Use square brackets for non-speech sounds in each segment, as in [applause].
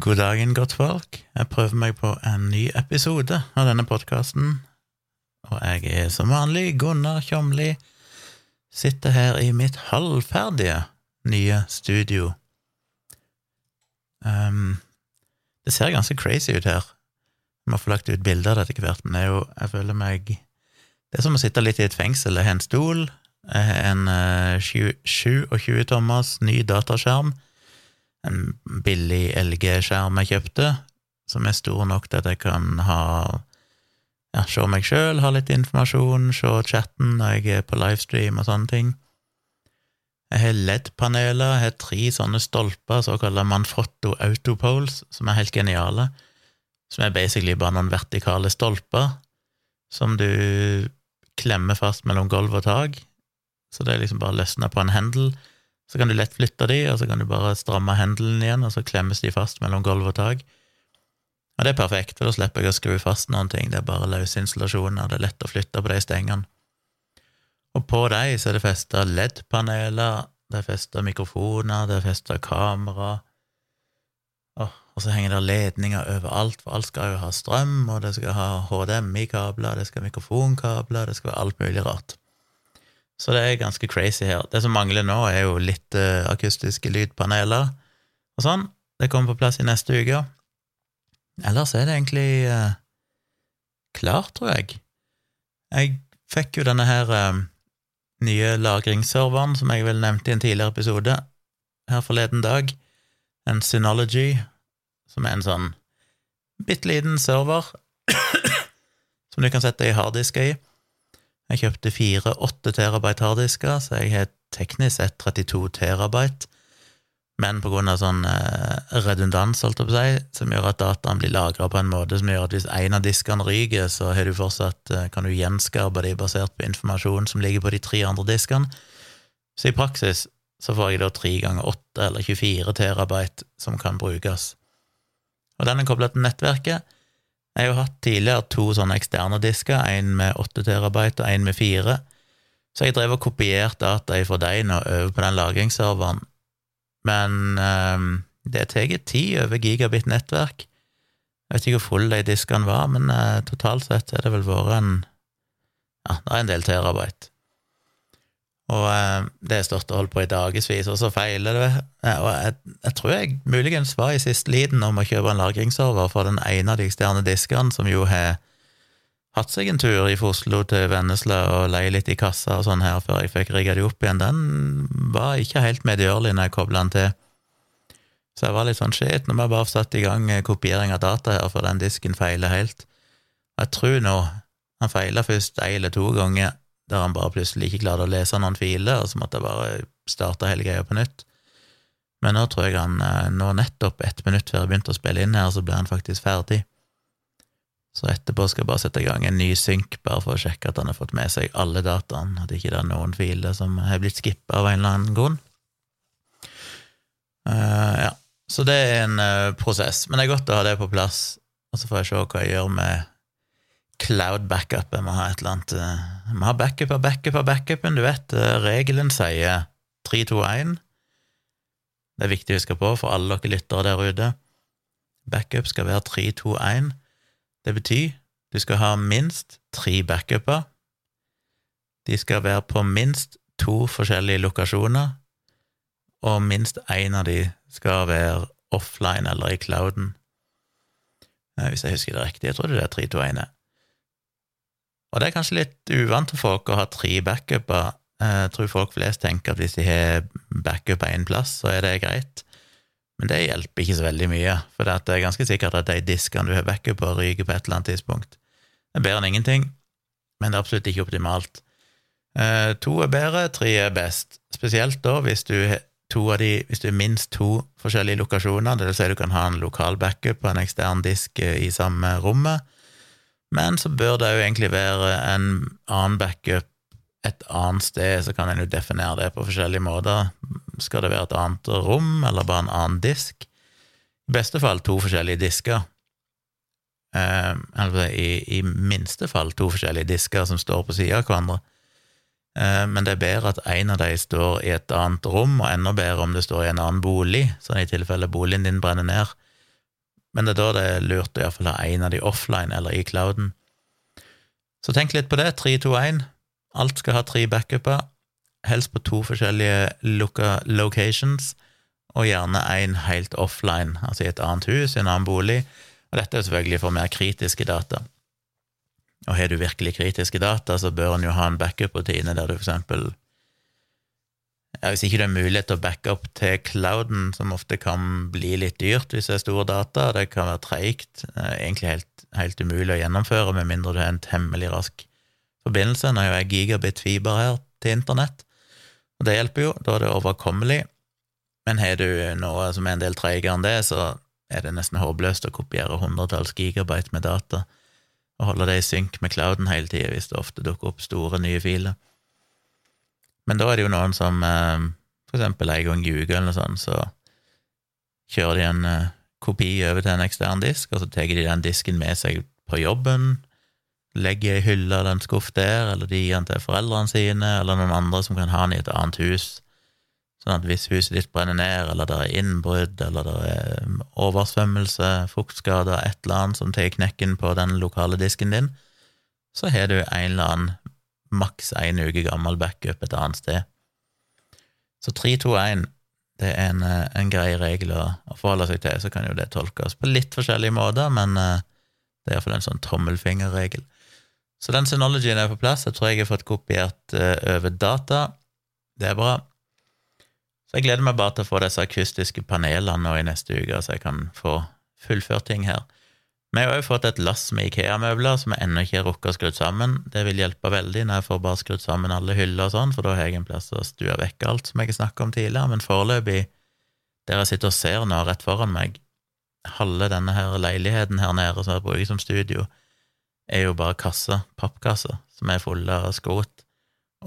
God dagen, godt folk. Jeg prøver meg på en ny episode av denne podkasten. Og jeg er som vanlig Gunnar Kjomli. Sitter her i mitt halvferdige nye studio. Um, det ser ganske crazy ut her. Jeg må få lagt ut bilder av det etter hvert, men jo, jeg føler meg Det er som å sitte litt i et fengsel. Jeg har en stol, jeg har en uh, 27 tommers ny dataskjerm en billig LG-skjerm jeg kjøpte, som er stor nok til at jeg kan ha ja, se meg sjøl, ha litt informasjon, se chatten når jeg er på livestream og sånne ting. Jeg har LED-paneler, jeg har tre sånne stolper, såkalte Manfrotto Autopoles, som er helt geniale, som er basically bare noen vertikale stolper som du klemmer fast mellom gulv og tak, så det er liksom bare løsna på en hendel, så kan du lett flytte de, og så kan du bare stramme hendelen igjen, og så klemmes de fast mellom gulv og tak. Og det er perfekt, for da slipper jeg å skru fast noen ting, det er bare løse installasjoner, det er lett å flytte på de stengene. Og på de så er det festa LED-paneler, det er festa mikrofoner, det er festa kamera, og så henger det ledninger overalt, for alt skal jo ha strøm, og det skal ha HDMI-kabler, det skal ha mikrofonkabler, det skal være alt mulig rart. Så det er ganske crazy her. Det som mangler nå, er jo litt uh, akustiske lydpaneler og sånn. Det kommer på plass i neste uke. Ellers er det egentlig uh, klart, tror jeg. Jeg fikk jo denne her uh, nye lagringsserveren som jeg vel nevnte i en tidligere episode her forleden dag, en Synology, som er en sånn bitte liten server [coughs] som du kan sette i harddisker i. Jeg kjøpte fire 8 terabyte harddisker, så jeg har teknisk sett 32 terabyte, men på grunn av sånn eh, redundans, holdt jeg på å si, som gjør at dataen blir lagra på en måte som gjør at hvis en av diskene ryker, så du fortsatt, eh, kan du gjenskape de basert på informasjon som ligger på de tre andre diskene. Så i praksis så får jeg da 3 ganger 8 eller 24 terabyte som kan brukes. Og den er kobla til nettverket, jeg har jo hatt tidligere to sånne eksterne disker, en med 8 terabyte og en med 4, så jeg drev og kopierte data fra dem og over på den lagringsserveren, men øh, det tar tid over gigabit-nettverk. Jeg vet ikke hvor full de diskene var, men øh, totalt sett er det vel vært en ja, det er en del terabyte. Og eh, det har stått og holdt på i dagevis, og så feiler det. Og jeg, jeg, tror jeg muligens var i siste liten om å kjøpe en lagringsserver for den ene av de eksterne diskene, som jo har hatt seg en tur i Oslo til Vennesla og leie litt i kassa og sånn her før jeg fikk rigga de opp igjen. Den var ikke helt medgjørlig når jeg kobla den til. Så jeg var litt sånn shit, nå må jeg bare få satt i gang kopiering av data her, for den disken feiler helt. Jeg tror nå han feila først én eller to ganger der han bare plutselig ikke klarte å lese noen filer, og så måtte jeg bare starte hele greia på nytt. Men nå tror jeg han eh, nå nettopp ett minutt før jeg begynte å spille inn her, så ble han faktisk ferdig. Så etterpå skal jeg bare sette i gang en ny synk, bare for å sjekke at han har fått med seg alle dataene, at ikke det er noen filer som har blitt skippa av en eller annen grunn. Uh, ja, så det er en uh, prosess, men det er godt å ha det på plass, og så får jeg se hva jeg gjør med cloud backup. Jeg må ha et eller annet vi Jeg må ha backup av backup av backupen. Du vet, eh, regelen sier 321. Det er viktig å huske på for alle dere lyttere der ute. Backup skal være 321. Det betyr du skal ha minst tre backuper. De skal være på minst to forskjellige lokasjoner, og minst én av de skal være offline eller i clouden. Eh, hvis jeg husker det riktig. Jeg tror det er 321. Og det er kanskje litt uvant for folk å ha tre backuper. Jeg tror folk flest tenker at hvis de har backup på én plass, så er det greit. Men det hjelper ikke så veldig mye, for det er ganske sikkert at de diskene du har backup på, ryker på et eller annet tidspunkt. Det er bedre enn ingenting, men det er absolutt ikke optimalt. Eh, to er bedre, tre er best. Spesielt da hvis du de, hvis du har minst to forskjellige lokasjoner, dvs. si du kan ha en lokal backup på en ekstern disk i samme rommet, men så bør det jo egentlig være en annen backup et annet sted, så kan en jo definere det på forskjellige måter. Skal det være et annet rom, eller bare en annen disk? I beste fall to forskjellige disker. Eh, eller i, i minste fall to forskjellige disker som står på sida av hverandre. Eh, men det er bedre at en av de står i et annet rom, og enda bedre om det står i en annen bolig, sånn i tilfelle boligen din brenner ned. Men det er da det er lurt å iallfall ha en av de offline eller i clouden. Så tenk litt på det. 3, 2, 1. Alt skal ha tre backuper, helst på to forskjellige lukka locations, og gjerne én helt offline, altså i et annet hus, i en annen bolig. Og dette er selvfølgelig for mer kritiske data. Og har du virkelig kritiske data, så bør en jo ha en backup-rutine der du for eksempel ja, Hvis ikke det er mulighet til å backe opp til clouden, som ofte kan bli litt dyrt hvis det er store data, det kan være treigt, egentlig helt, helt, umulig å gjennomføre med mindre du har en temmelig rask forbindelse. Nå har jeg gigabit fiber her til internett, og det hjelper jo, da er det overkommelig. Men har du noe som er en del treigere enn det, så er det nesten håpløst å kopiere hundretalls gigabyte med data og holde det i synk med clouden hele tida hvis det ofte dukker opp store, nye filer. Men da er det jo noen som eh, for eksempel en gang uka eller noe sånt, så kjører de en eh, kopi over til en ekstern disk, og så tar de den disken med seg på jobben, legger i hylla eller en skuff der, eller de gir den til foreldrene sine, eller noen andre som kan ha den i et annet hus. Sånn at hvis huset ditt brenner ned, eller det er innbrudd, eller det er oversvømmelse, fuktskader, et eller annet som tar knekken på den lokale disken din, så har du en eller annen maks én uke gammel backup et annet sted. Så 3-2-1 det er en, eh, en grei regel å, å, forholde seg til. Så kan jo det tolkes på litt forskjellige måter, men uh, det er iallfall en sånn tommelfingerregel. Så den synologyen er på plass. Jeg tror jeg har fått kopiert uh, over data. Det er bra. Så jeg gleder meg bare til å få disse akustiske panelene nå i neste uke, så jeg kan få fullført ting her. Vi har òg fått et lass med Ikea-møbler som jeg ennå ikke har rukket å skru sammen. Det vil hjelpe veldig når jeg får bare skrudd sammen alle hyller og sånn, for da har jeg en plass å stue vekk alt som jeg har snakket om tidligere, men foreløpig, der jeg sitter og ser nå rett foran meg, halve denne her leiligheten her nede som jeg bruker som studio, er jo bare kasser, pappkasser, som er fulle av skrot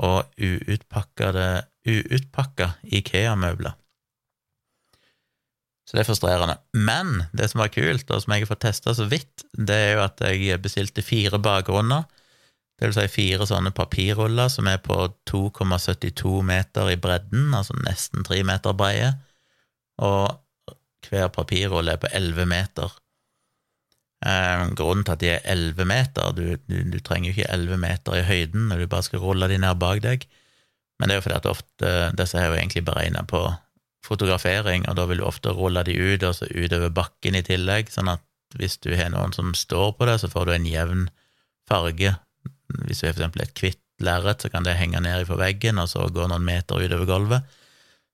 og uutpakkede uutpakka Ikea-møbler. Så det er frustrerende. Men det som var kult, og som jeg har fått testa så vidt, det er jo at jeg bestilte fire bakgrunner. Det vil si fire sånne papirruller som er på 2,72 meter i bredden, altså nesten tre meter breie, og hver papirrulle er på 11 meter. Eh, grunnen til at de er 11 meter, du, du, du trenger jo ikke 11 meter i høyden når du bare skal rulle de ned bak deg, men det er jo fordi at ofte disse er jo egentlig beregna på fotografering, og da vil du ofte rulle de ut, og så utover bakken i tillegg, sånn at hvis du har noen som står på det, så får du en jevn farge. Hvis du har for eksempel et hvitt lerret, så kan det henge ned fra veggen, og så gå noen meter utover gulvet.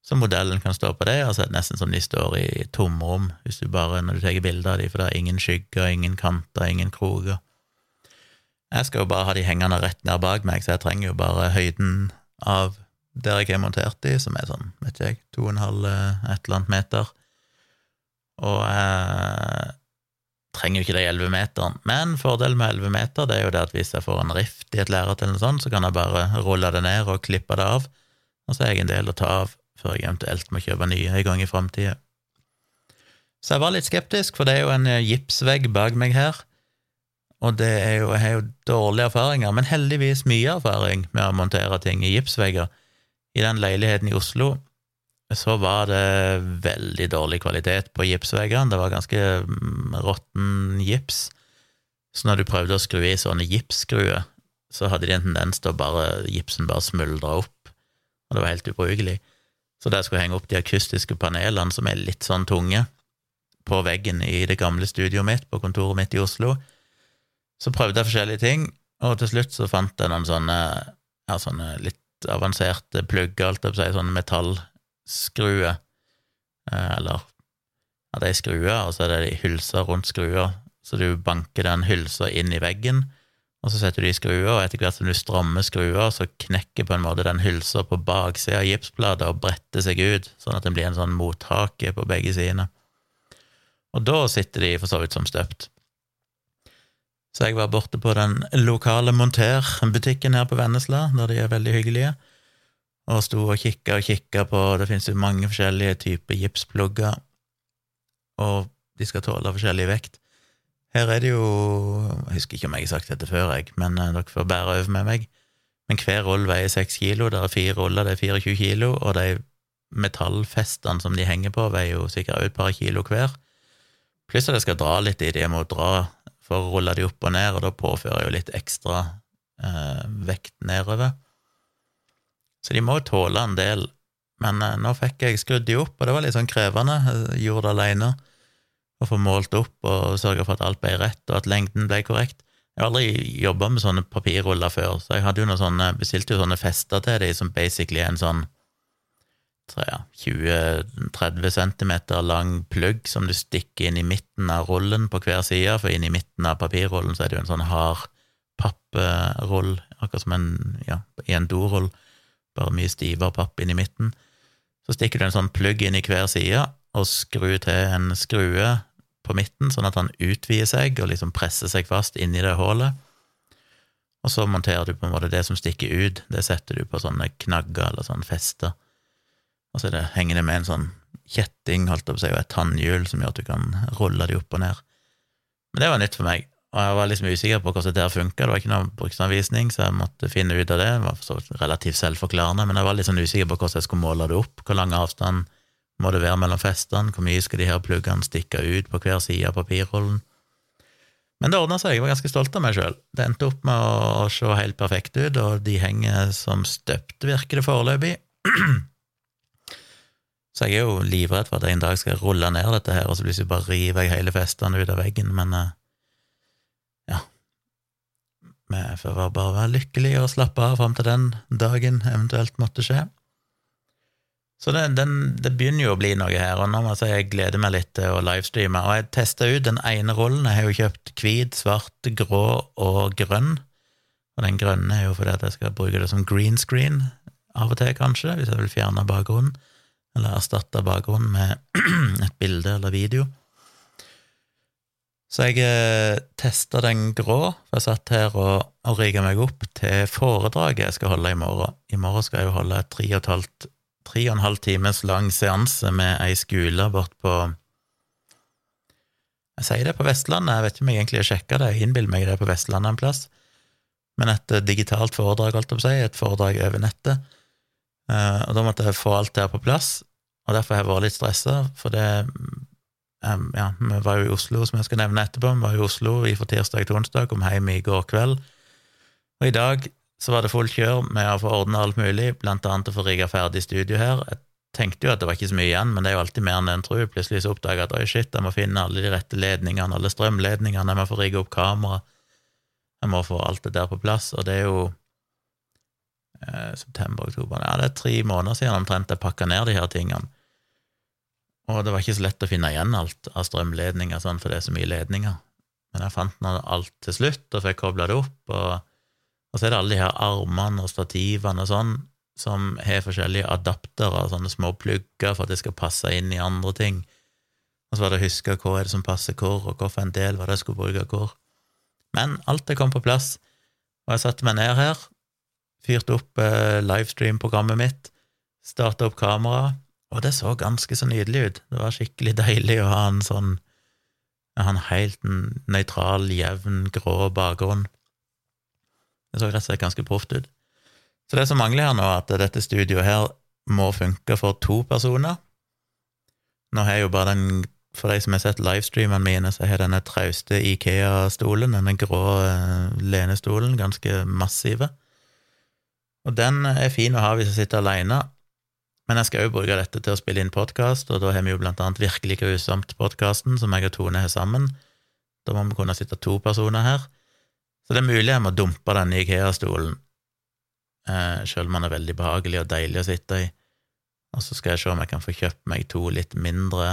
Så modellen kan stå på det, og så det nesten som de står i tomrom, hvis du bare, når du tar bilder av dem, for det er ingen skygger, ingen kanter, ingen kroker. Jeg skal jo bare ha de hengende rett ned bak meg, så jeg trenger jo bare høyden av der jeg har montert de, som er sånn, vet ikke jeg, to og en halv eh, et eller annet meter. Og jeg trenger jo ikke de elleve meterne, men fordelen med elleve meter det er jo det at hvis jeg får en rift i et lerret eller noe sånt, så kan jeg bare rulle det ned og klippe det av, og så er jeg en del å ta av før jeg eventuelt må kjøpe nye en gang i framtida. Så jeg var litt skeptisk, for det er jo en eh, gipsvegg bak meg her, og det er jo, jeg har jo dårlige erfaringer, men heldigvis mye erfaring med å montere ting i gipsvegger. I den leiligheten i Oslo så var det veldig dårlig kvalitet på gipsveggene. Det var ganske mm, råtten gips. Så når du prøvde å skru i sånne gipsskruer, så hadde de en tendens til å bare gipsen bare smuldre opp, og det var helt ubrukelig. Så der skulle jeg henge opp de akustiske panelene, som er litt sånn tunge, på veggen i det gamle studioet mitt på kontoret mitt i Oslo, så prøvde jeg forskjellige ting, og til slutt så fant jeg noen sånne, ja, sånne litt avanserte plugger, alt jeg på å si, sånne metallskruer, eh, eller ja, det er skruer, og så er det de hylser rundt skruer, så du banker den hylsa inn i veggen, og så setter du i skruer, og etter hvert som du strammer skruer, så knekker på en måte den hylsa på baksida av gipsplata og bretter seg ut, sånn at den blir en sånn mothake på begge sidene. Og da sitter de for så vidt som støpt. Så jeg var borte på den lokale monterbutikken her på Vennesla, der de er veldig hyggelige, og sto og kikka og kikka på Det finnes jo mange forskjellige typer gipsplugger, og de skal tåle forskjellig vekt. Her er det jo Jeg husker ikke om jeg har sagt dette før, jeg, men eh, dere får bære over med meg. Men hver rull veier seks kilo, det er fire ruller, det er 24 kilo, og de metallfestene som de henger på, veier jo sikkert et par kilo hver. Pluss at jeg skal dra litt i de, jeg må dra for å rulle de opp og ned, og da påfører jeg jo litt ekstra eh, vekt nedover. Så de må jo tåle en del. Men eh, nå fikk jeg skrudd de opp, og det var litt sånn krevende. Jeg gjorde det aleine. Å få målt opp og sørge for at alt ble rett, og at lengden ble korrekt. Jeg har aldri jobba med sånne papirruller før, så jeg hadde jo noen sånne, bestilte jo sånne fester til de som basically er en sånn 20-30 cm lang plugg som du stikker inn i midten av rullen på hver side, for inn i midten av papirrullen så er det jo en sånn hard papprull, akkurat som en, ja, i en dorull, bare mye stivere papp inn i midten. Så stikker du en sånn plugg inn i hver side og skrur til en skrue på midten, sånn at han utvider seg og liksom presser seg fast inni det hullet. Og så monterer du på en måte det som stikker ut, det setter du på sånne knagger eller sånn fester. Og så er det, henger det med en sånn kjetting, holdt jeg på å og et tannhjul som gjør at du kan rulle de opp og ned. Men det var nytt for meg, og jeg var liksom usikker på hvordan det der funka. Det var ikke noen bruksanvisning, så jeg måtte finne ut av det. Det var så relativt selvforklarende, men jeg var sånn usikker på hvordan jeg skulle måle det opp. Hvor lang avstand må det være mellom festene? Hvor mye skal de her pluggene stikke ut på hver side av papirrollen? Men det ordna seg, jeg var ganske stolt av meg sjøl. Det endte opp med å se helt perfekt ut, og de henger som støpt, virker det foreløpig. [clears throat] Så jeg er jo livredd for at jeg en dag skal rulle ned dette her, og så plutselig bare river jeg hele festene ut av veggen, men uh, ja Vi får bare være lykkelige og slappe av fram til den dagen eventuelt måtte skje. Så det, den, det, begynner jo å bli noe her, og nå må jeg si jeg gleder meg litt til å livestreame. Og jeg testa ut den ene rollen. Jeg har jo kjøpt hvit, svart, grå og grønn. Og den grønne er jo fordi at jeg skal bruke det som green screen av og til, kanskje, hvis jeg vil fjerne bakgrunnen eller erstatte bakgrunnen med [clears throat] et bilde eller video. Så jeg eh, testa den grå, for jeg satt her og, og rigga meg opp til foredraget jeg skal holde i morgen. I morgen skal jeg jo holde et tre og et halvt tre og en halv times lang seanse med ei skole bort på Jeg sier det på Vestlandet, jeg vet ikke om jeg egentlig har sjekka det, jeg innbiller meg det på Vestlandet en plass, men et eh, digitalt foredrag, holdt jeg på å si, et foredrag over nettet. Uh, og da måtte jeg få alt det her på plass, og derfor har jeg vært litt stressa, for det Ja, vi var jo i Oslo, som jeg skal nevne etterpå. Vi var i Oslo fra tirsdag til onsdag, kom hjem i går kveld. Og i dag så var det fullt kjør med å få ordna alt mulig, blant annet å få rigga ferdig studio her. Jeg tenkte jo at det var ikke så mye igjen, men det er jo alltid mer enn en tror. Plutselig så oppdaga jeg at oi, shit, jeg må finne alle de rette ledningene, alle strømledningene, jeg må få rigge opp kamera, jeg må få alt det der på plass, og det er jo eh, september-oktober Ja, det er tre måneder siden omtrent jeg pakka ned de her tingene. Og det var ikke så lett å finne igjen alt av strømledninger, sånn, for det er så mye ledninger. Men jeg fant nå alt til slutt, og fikk kobla det opp, og, og, så er det alle de her armene og stativene og sånn, som har forskjellige adaptere, sånne små plugger for at det skal passe inn i andre ting. Og så var det å huske hva er det som passer hvor, og hvorfor en del var det jeg skulle bruke hvor. Men alt det kom på plass, og jeg satte meg ned her, fyrte opp eh, livestream-programmet mitt, starta opp kameraet, og det så ganske så nydelig ut. Det var skikkelig deilig å ha en sånn ha en helt nøytral, jevn, grå bakgrunn. Det så rett og slett ganske proft ut. Så det som mangler her nå, er at dette studioet her må funke for to personer. Nå har jeg jo bare den For de som har sett livestreamene mine, så har denne trauste Ikea-stolen, denne grå eh, lenestolen, ganske massive. Og den er fin å ha hvis jeg sitter aleine, men jeg skal jo bruke dette til å spille inn podkast, og da har vi jo blant annet Virkelig grusomt-podkasten, som jeg og Tone har sammen. Da må vi kunne sitte to personer her. Så det er mulig jeg må dumpe denne Ikea-stolen, eh, selv om den er veldig behagelig og deilig å sitte i. Og så skal jeg se om jeg kan få kjøpt meg to litt mindre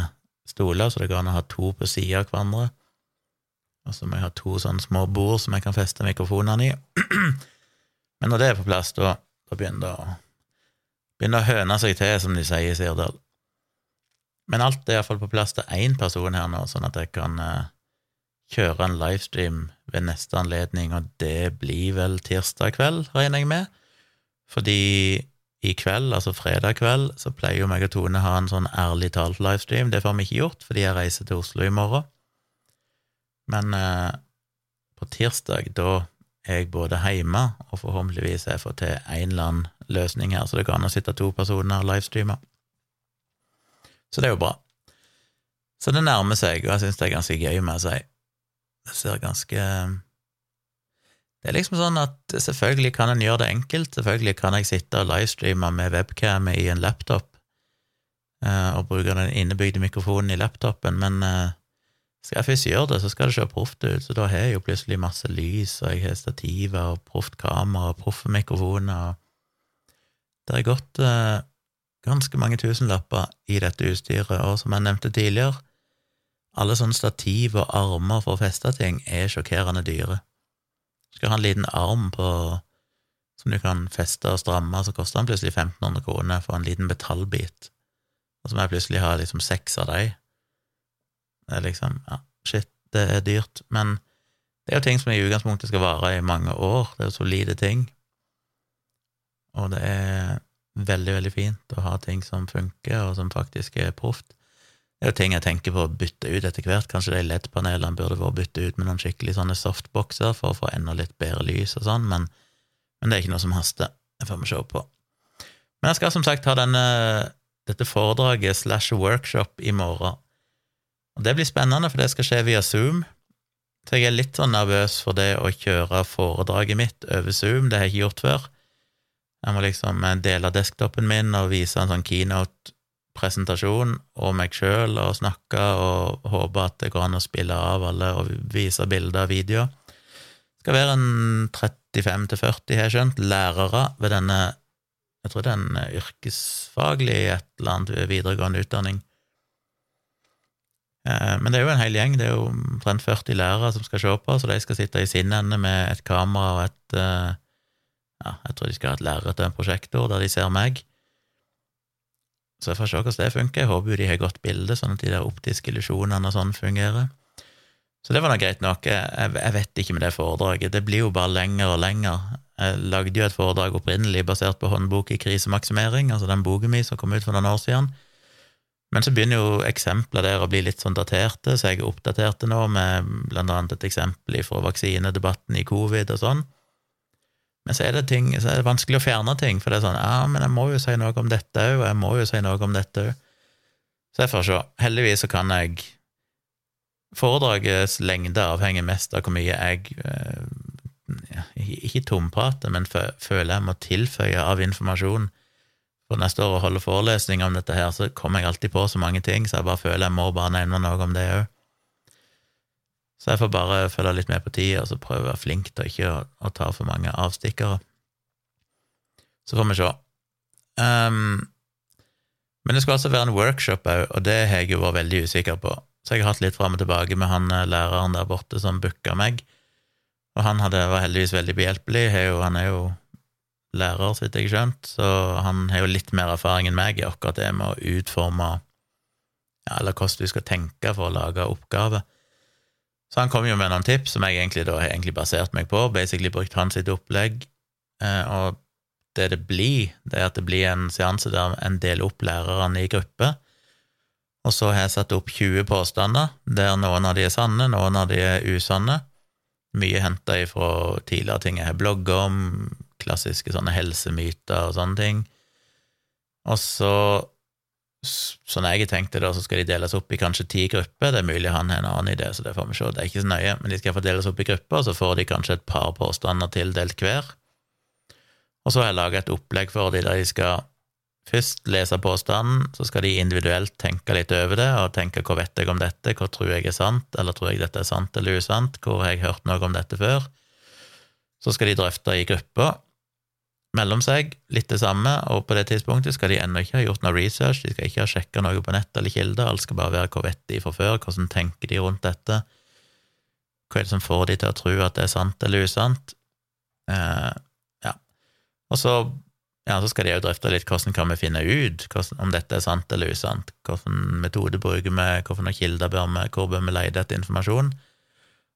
stoler, så det går an å ha to på sida av hverandre. Og så må jeg ha to sånne små bord som jeg kan feste mikrofonene i. [clears throat] Men når det er på plass, da, da begynner det å Begynner å høne seg til, som de sier i Sirdal. Men alt er iallfall på plass til én person her nå, sånn at jeg kan uh, kjøre en livestream ved neste anledning, og det blir vel tirsdag kveld, regner jeg med. Fordi i kveld, altså fredag kveld, så pleier jo meg og Tone ha en sånn ærlig talt livestream. Det får vi ikke gjort, fordi jeg reiser til Oslo i morgen. Men uh, på tirsdag, da jeg både hjemme, og forhåpentligvis jeg får til en eller annen løsning her, så det går an å sitte to personer og livestreame. Så det er jo bra. Så det nærmer seg, og jeg syns det er ganske gøy med å si. Det ser ganske Det er liksom sånn at selvfølgelig kan en gjøre det enkelt, selvfølgelig kan jeg sitte og livestreame med webcam i en laptop eh, og bruke den innebygde mikrofonen i laptopen, men eh, skal jeg først gjøre det, så skal det se proft ut, så da har jeg jo plutselig masse lys, og jeg har stativer og proft kamera og proffe mikrofoner, det har gått eh, ganske mange tusenlapper i dette utstyret, og som jeg nevnte tidligere, alle sånne stativ og armer for å feste ting er sjokkerende dyre. Du skal ha en liten arm på som du kan feste og stramme, så koster den plutselig 1500 kroner for en liten metallbit, og så må jeg plutselig ha liksom seks av de. Det er liksom Ja, shit, det er dyrt, men det er jo ting som i utgangspunktet skal vare i mange år, det er jo solide ting, og det er veldig, veldig fint å ha ting som funker, og som faktisk er proft. Det er jo ting jeg tenker på å bytte ut etter hvert. Kanskje de LED-panelene burde vært byttet ut med noen skikkelig sånne softboxer for å få enda litt bedre lys og sånn, men, men det er ikke noe som haster. Det får vi se på. Men jeg skal som sagt ha denne, dette foredraget slash workshop i morgen. Og Det blir spennende, for det skal skje via Zoom. Så jeg er litt sånn nervøs for det å kjøre foredraget mitt over Zoom. Det har jeg ikke gjort før. Jeg må liksom dele desktopen min og vise en sånn keynote-presentasjon og meg sjøl og snakke og håpe at det går an å spille av alle og vise bilder og videoer. Det skal være en 35-40, har jeg skjønt, lærere ved denne Jeg tror det er en yrkesfaglig et eller annet videregående utdanning. Men det er jo en hel gjeng, det er jo omtrent 40 lærere som skal se på, så de skal sitte i sin ende med et kamera og et ja, jeg tror de skal ha et lerret og en prosjektor der de ser meg. Så jeg får se hvordan det funker. Jeg håper jo de har godt bilde, sånn at de der optiske illusjonene og sånn fungerer. Så det var nå greit nok. Jeg, jeg, vet ikke med det foredraget. Det blir jo bare lenger og lenger. Jeg lagde jo et foredrag opprinnelig basert på håndbok i krisemaksimering, altså den boken min som kom ut for noen år siden. Men så begynner jo eksempler der å bli litt sånn daterte, så jeg er oppdaterte nå med blant annet et eksempel fra vaksinedebatten i covid og sånn. Men så er det ting, så er det vanskelig å fjerne ting, for det er sånn ja, men jeg må jo si noe om dette òg, og jeg må jo si noe om dette òg. Så jeg får se. Heldigvis så kan jeg Foredragets lengde avhenger mest av hvor mye jeg ja, ikke tomprater, men føler jeg må tilføye av informasjon. For når jeg står og holder forelesning om dette her, så kommer jeg alltid på så mange ting, så jeg bare føler jeg må bare nevne noe om det òg. Så jeg får bare følge litt med på tida og så prøve å være flink til ikke å, å ta for mange avstikkere. Så får vi se. Um, men det skal altså være en workshop òg, og det har jeg jo vært veldig usikker på. Så jeg har hatt litt fram og tilbake med han eh, læreren der borte som booka meg, og han hadde, var heldigvis veldig behjelpelig. Han er jo lærer, så vidt jeg har skjønt, så han har jo litt mer erfaring enn meg i akkurat det med å utforme ja, eller hvordan du skal tenke for å lage oppgaver. Så han kom jo med noen tips som jeg egentlig da har egentlig basert meg på, basically brukt hans sitt opplegg, eh, og det det blir, det er at det blir en seanse der en deler opp lærerne i grupper, og så har jeg satt opp 20 påstander, der noen av de er sanne, noen av de er usanne, mye henta ifra tidligere ting jeg har blogga om, klassiske sånne helsemyter og sånne ting, og så sånn jeg tenkte da, så skal de deles opp i kanskje ti grupper. Det er mulig han har en annen idé, så det får vi se. Det er ikke så nøye, men de skal få deles opp i grupper, og så får de kanskje et par påstander tildelt hver. Og så har jeg laga et opplegg for dem der de skal først lese påstanden, så skal de individuelt tenke litt over det, og tenke hva vet jeg om dette, hva tror jeg er sant, eller tror jeg dette er sant eller usant, hvor har jeg hørt noe om dette før? Så skal de drøfte i grupper, mellom seg, litt det samme, og på det tidspunktet skal de ennå ikke ha gjort noe research, de skal ikke ha sjekka noe på nett eller kilder, alt skal bare være hvor vet de fra før, hvordan tenker de rundt dette, hva er det som får de til å tro at det er sant eller usant? Eh, ja. Og så, ja, så skal de jo drøfte litt hvordan kan vi finne ut hvordan, om dette er sant eller usant, hvilken metode bruker vi, hvilke kilder bør vi, hvor bør vi leie etter informasjon?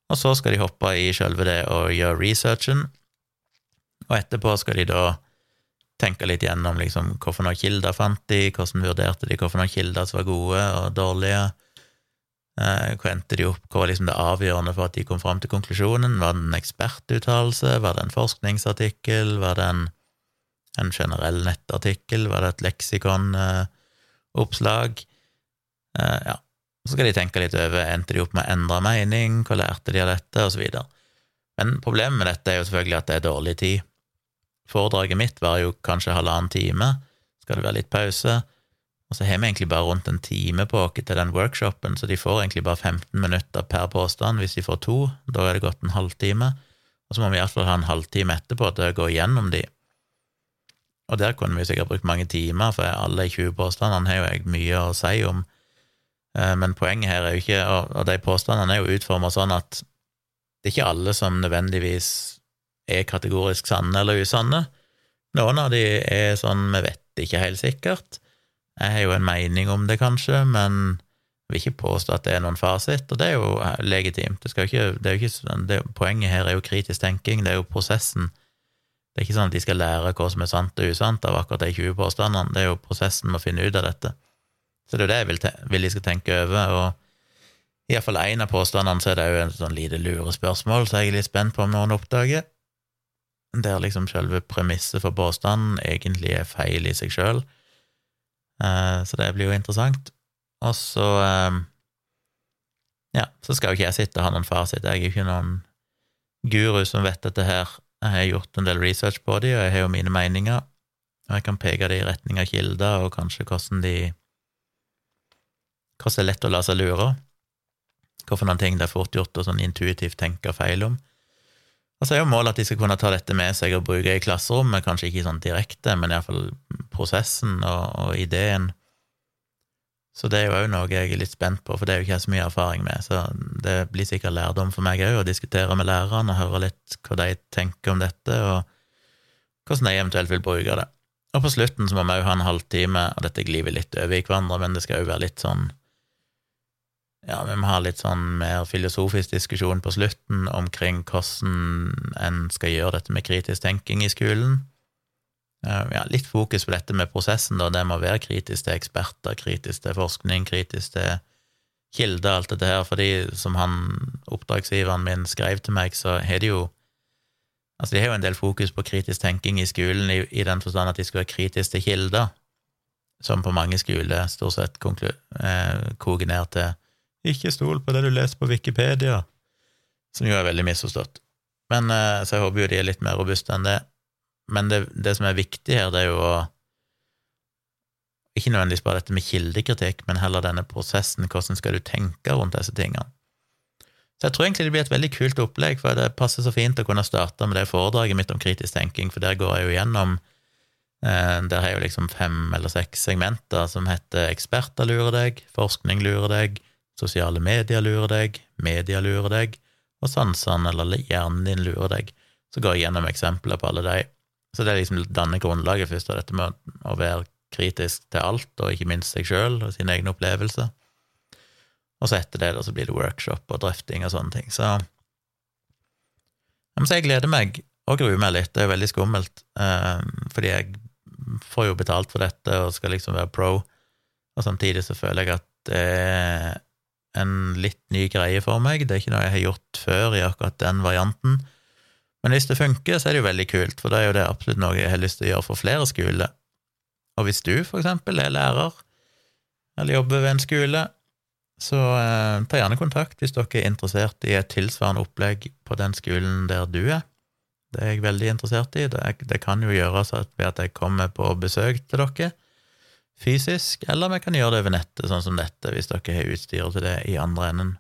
Og så skal de hoppe i sjølve det og gjøre researchen, og etterpå skal de da tenke litt gjennom liksom, noen kilder fant de, hvordan vurderte de hvilke kilder som var gode og dårlige, eh, hva endte de opp, hva var liksom det avgjørende for at de kom fram til konklusjonen, var det en ekspertuttalelse, var det en forskningsartikkel, var det en, en generell nettartikkel, var det et leksikonoppslag? Eh, ja, Så skal de tenke litt over endte de opp med å endre mening, hva lærte de av dette, videre. Men problemet med dette er jo selvfølgelig at det er dårlig tid. Foredraget mitt var jo kanskje halvannen time, skal det være litt pause, og så har vi egentlig bare rundt en time på oss til den workshopen, så de får egentlig bare 15 minutter per påstand. Hvis de får to, da er det gått en halvtime, og så må vi iallfall ha en halvtime etterpå til å gå igjennom de. Og der kunne vi sikkert brukt mange timer, for alle 20 påstandene har jo jeg mye å si om, eh, men poenget her er jo ikke Og de påstandene er jo utforma sånn at det er ikke alle som nødvendigvis er kategorisk sanne eller usanne. Noen av de er sånn vi vet ikke helt sikkert. Jeg har jo en mening om det, kanskje, men vil ikke påstå at det er noen fasit, og det er jo legitimt. Det, ikke, det er jo ikke, sånn, det, poenget her er jo kritisk tenking, det er jo prosessen det er ikke sånn at de skal lære hva som er sant og usant av akkurat de 20 påstandene, det er jo prosessen med å finne ut av dette. Så det er jo det jeg vil, de skal tenke over, og iallfall én av påstandene så er det jo en sånn lite lurespørsmål, så jeg er litt spent på om noen oppdager, der liksom selve premisset for påstanden egentlig er feil i seg sjøl. Eh, så det blir jo interessant. Og så eh, Ja, så skal jo ikke jeg sitte og ha noen fasit, jeg er jo ikke noen guru som vet dette her jeg har gjort en del research på de, og jeg har jo mine meninger, og jeg kan peke det i retning av kilder, og kanskje hvordan de Hvordan det er lett å la seg lure, hvorfor noen ting det er fort gjort å sånn intuitivt tenke feil om. Og så er jo målet at de skal kunne ta dette med seg og bruke i klasserommet, kanskje ikke sånn direkte, men iallfall prosessen og, og ideen så det er jo òg noe jeg er litt spent på, for det er jo ikke jeg så mye erfaring med. Så det blir sikkert lærdom for meg òg å diskutere med lærerne og høre litt hva de tenker om dette, og hvordan de eventuelt vil bruke det. Og på slutten så må vi òg ha en halvtime, og dette gliver litt over i hverandre, men det skal jo være litt sånn Ja, vi må ha litt sånn mer filosofisk diskusjon på slutten omkring hvordan en skal gjøre dette med kritisk tenking i skolen ja, litt fokus på dette med prosessen, da. Det med å være kritisk til eksperter, kritisk til forskning, kritisk til kilder, alt dette her. Fordi, som han oppdragsgiveren min skrev til meg, så har de jo Altså, de har jo en del fokus på kritisk tenking i skolen, i, i den forstand at de skal være kritiske til kilder, som på mange skoler stort sett eh, koker ned til ikke stol på det du leser på Wikipedia, som jo er veldig misforstått. Men eh, Så jeg håper jo de er litt mer robuste enn det. Men det, det, som er viktig her, det er jo å Ikke nødvendigvis bare dette med kildekritikk, men heller denne prosessen, hvordan skal du tenke rundt disse tingene. Så jeg tror egentlig det blir et veldig kult opplegg, for det passer så fint å kunne starte med det foredraget mitt om kritisk tenking, for der går jeg jo gjennom eh, Der har jeg jo liksom fem eller seks segmenter som heter Eksperter lurer deg, Forskning lurer deg, Sosiale medier lurer deg, Media lurer deg, og sansene eller hjernen din lurer deg. Så går jeg gjennom eksempler på alle de. Så det er liksom danner grunnlaget først av dette med å være kritisk til alt, og ikke minst seg sjøl og sine egne opplevelser. Og så etter det da, så blir det workshop og drøfting og sånne ting. Så jeg gleder meg og gruer meg litt. Det er veldig skummelt, eh, fordi jeg får jo betalt for dette og skal liksom være pro, og samtidig så føler jeg at det er en litt ny greie for meg. Det er ikke noe jeg har gjort før i akkurat den varianten. Men hvis det funker, så er det jo veldig kult, for det er jo det absolutt noe jeg har lyst til å gjøre for flere skoler. Og hvis du, for eksempel, er lærer, eller jobber ved en skole, så eh, ta gjerne kontakt hvis dere er interessert i et tilsvarende opplegg på den skolen der du er. Det er jeg veldig interessert i. Det, det kan jo gjøres ved at jeg kommer på besøk til dere fysisk, eller vi kan gjøre det over nettet, sånn som dette, hvis dere har utstyret til det i andre enden.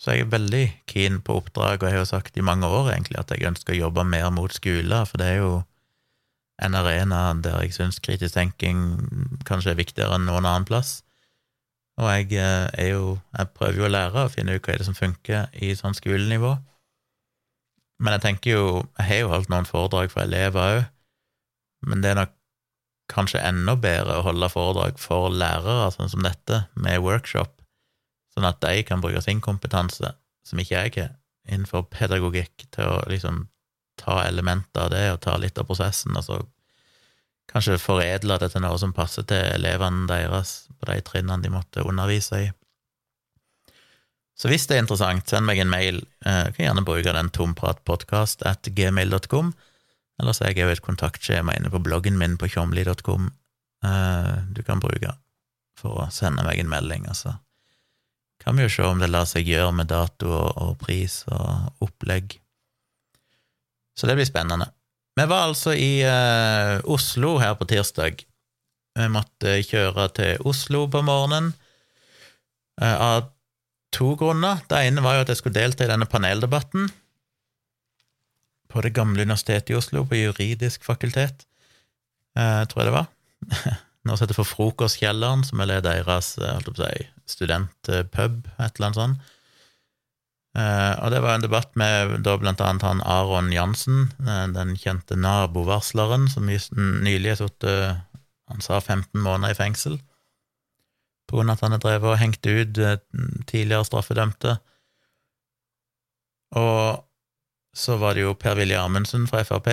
Så jeg er veldig keen på oppdrag, og jeg har jo sagt i mange år egentlig at jeg ønsker å jobbe mer mot skoler, for det er jo en arena der jeg syns kritisk tenking kanskje er viktigere enn noen annen plass. Og jeg eh, er jo Jeg prøver jo å lære og finne ut hva er det som funker i sånn skolenivå. Men jeg tenker jo Jeg har jo holdt noen foredrag for elever òg, men det er nok kanskje enda bedre å holde foredrag for lærere, sånn som dette, med workshop, sånn at de kan bruke sin kompetanse, som ikke jeg har, innenfor pedagogikk, til å liksom ta elementer av det og ta litt av prosessen, og så kanskje foredle det til noe som passer til elevene deres på de trinnene de måtte undervise i. Så hvis det er interessant, send meg en mail. Jeg du kan gjerne bruke den tompratpodkast at gmail.com, eller har jeg òg et kontaktskjema inne på bloggen min på tjomli.com eh, du kan bruke for å sende meg en melding, altså Kan vi jo se om det lar seg gjøre med dato og pris og opplegg. Så det blir spennende. Vi var altså i uh, Oslo her på tirsdag. Vi måtte kjøre til Oslo på morgenen uh, av to grunner. Det ene var jo at jeg skulle delta i denne paneldebatten på Det gamle universitetet i Oslo, på juridisk fakultet, eh, tror jeg det var. Noe som heter for Frokostkjelleren, som er deres på si, studentpub, et eller annet sånt. Eh, og det var en debatt med da blant annet han Aron Jansen, uh, den kjente nabovarsleren som nylig har sittet Han sa 15 måneder i fengsel på grunn av at han har drevet og hengt ut tidligere straffedømte. Og så var det jo Per-Willy Amundsen fra Frp,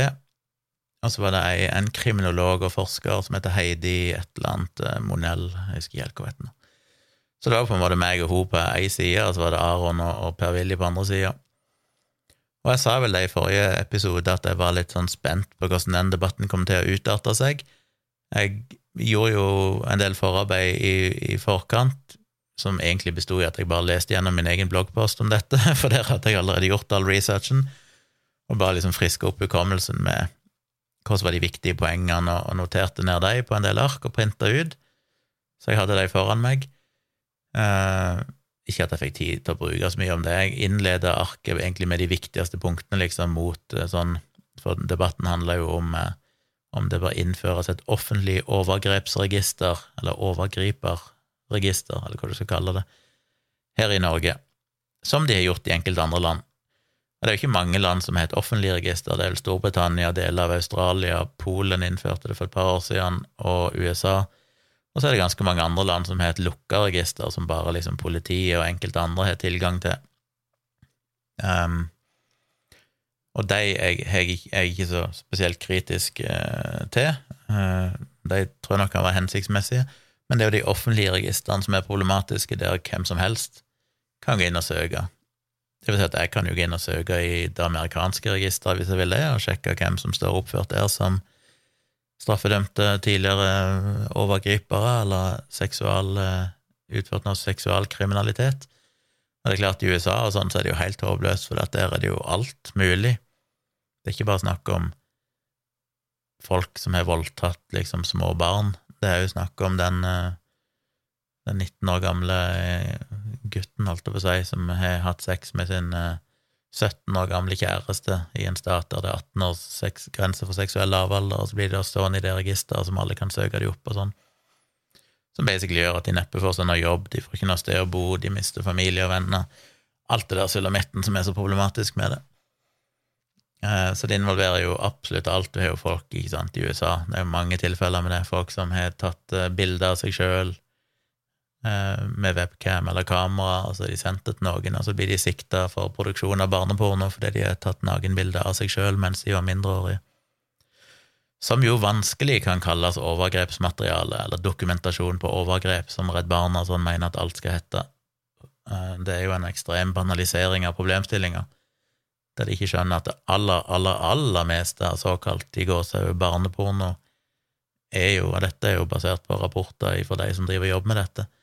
og så var det ei, en kriminolog og forsker som heter Heidi et eller annet Monell, jeg husker ikke helt hva heter. Så det var på en måte meg og hun på ei side, og så var det Aron og, og Per-Willy på andre sida. Og jeg sa vel det i forrige episode at jeg var litt sånn spent på hvordan den debatten kom til å utarte seg. Jeg gjorde jo en del forarbeid i, i forkant, som egentlig besto i at jeg bare leste gjennom min egen bloggpost om dette, [laughs] for der hadde jeg allerede gjort all researchen, og bare liksom friska opp hukommelsen med hva som var de viktige poengene, og noterte ned dem på en del ark og printa ut, så jeg hadde dem foran meg. Eh, ikke at jeg fikk tid til å bruke så mye om det. Jeg innleder arket egentlig med de viktigste punktene, liksom, mot uh, sånn For debatten handler jo om eh, om det bør innføres et offentlig overgrepsregister, eller overgriperregister, eller hva du skal kalle det, her i Norge, som de har gjort i enkelte andre land. Det er jo ikke mange land som har et offentlig register. Det er vel Storbritannia, deler av Australia, Polen innførte det for et par år siden, og USA. Og så er det ganske mange andre land som har et lukka register, som bare liksom politiet og enkelte andre har tilgang til. Um, og de er jeg, ikke så spesielt kritisk uh, til. Uh, de tror jeg nok kan være hensiktsmessige, men det er jo de offentlige registrene som er problematiske, der hvem som helst kan gå inn og søke. Det vil si at jeg kan jo gå inn og søke i det amerikanske registeret hvis jeg vil det, og sjekke hvem som står oppført der som straffedømte tidligere overgripere eller seksual, eh, utført noe seksualkriminalitet. Og det er klart, i USA og sånn så er det jo helt håpløst, for der er det jo alt mulig. Det er ikke bare snakk om folk som har voldtatt liksom små barn, det er jo snakk om den, eh, den 19 år gamle gutten, holdt jeg på å si, som har hatt sex med sin 17 år gamle kjæreste i en stat der det er 18 års grense for seksuell lavalder, og så blir de stående i det registeret som alle kan søke de opp og sånn. Som basically gjør at de neppe får seg noe jobb, de får ikke noe sted å bo, de mister familie og venner. Alt det der sulamitten som er så problematisk med det. Eh, så det involverer jo absolutt alt. Du har jo folk ikke sant, i USA, det er jo mange tilfeller med det, folk som har tatt eh, bilder av seg sjøl Eh, med webcam eller kamera, og så er de sendt til noen, og så blir de sikta for produksjon av barneporno fordi de har tatt nakenbilder av seg sjøl mens de var mindreårige. Som jo vanskelig kan kalles overgrepsmateriale, eller dokumentasjon på overgrep, som Redd Barna sånn mener at alt skal hete. Eh, det er jo en ekstrem banalisering av problemstillinga, der de ikke skjønner at det aller, aller, aller meste av såkalt i gåsehud barneporno er jo, og dette er jo basert på rapporter fra de som driver og jobber med dette, Eh,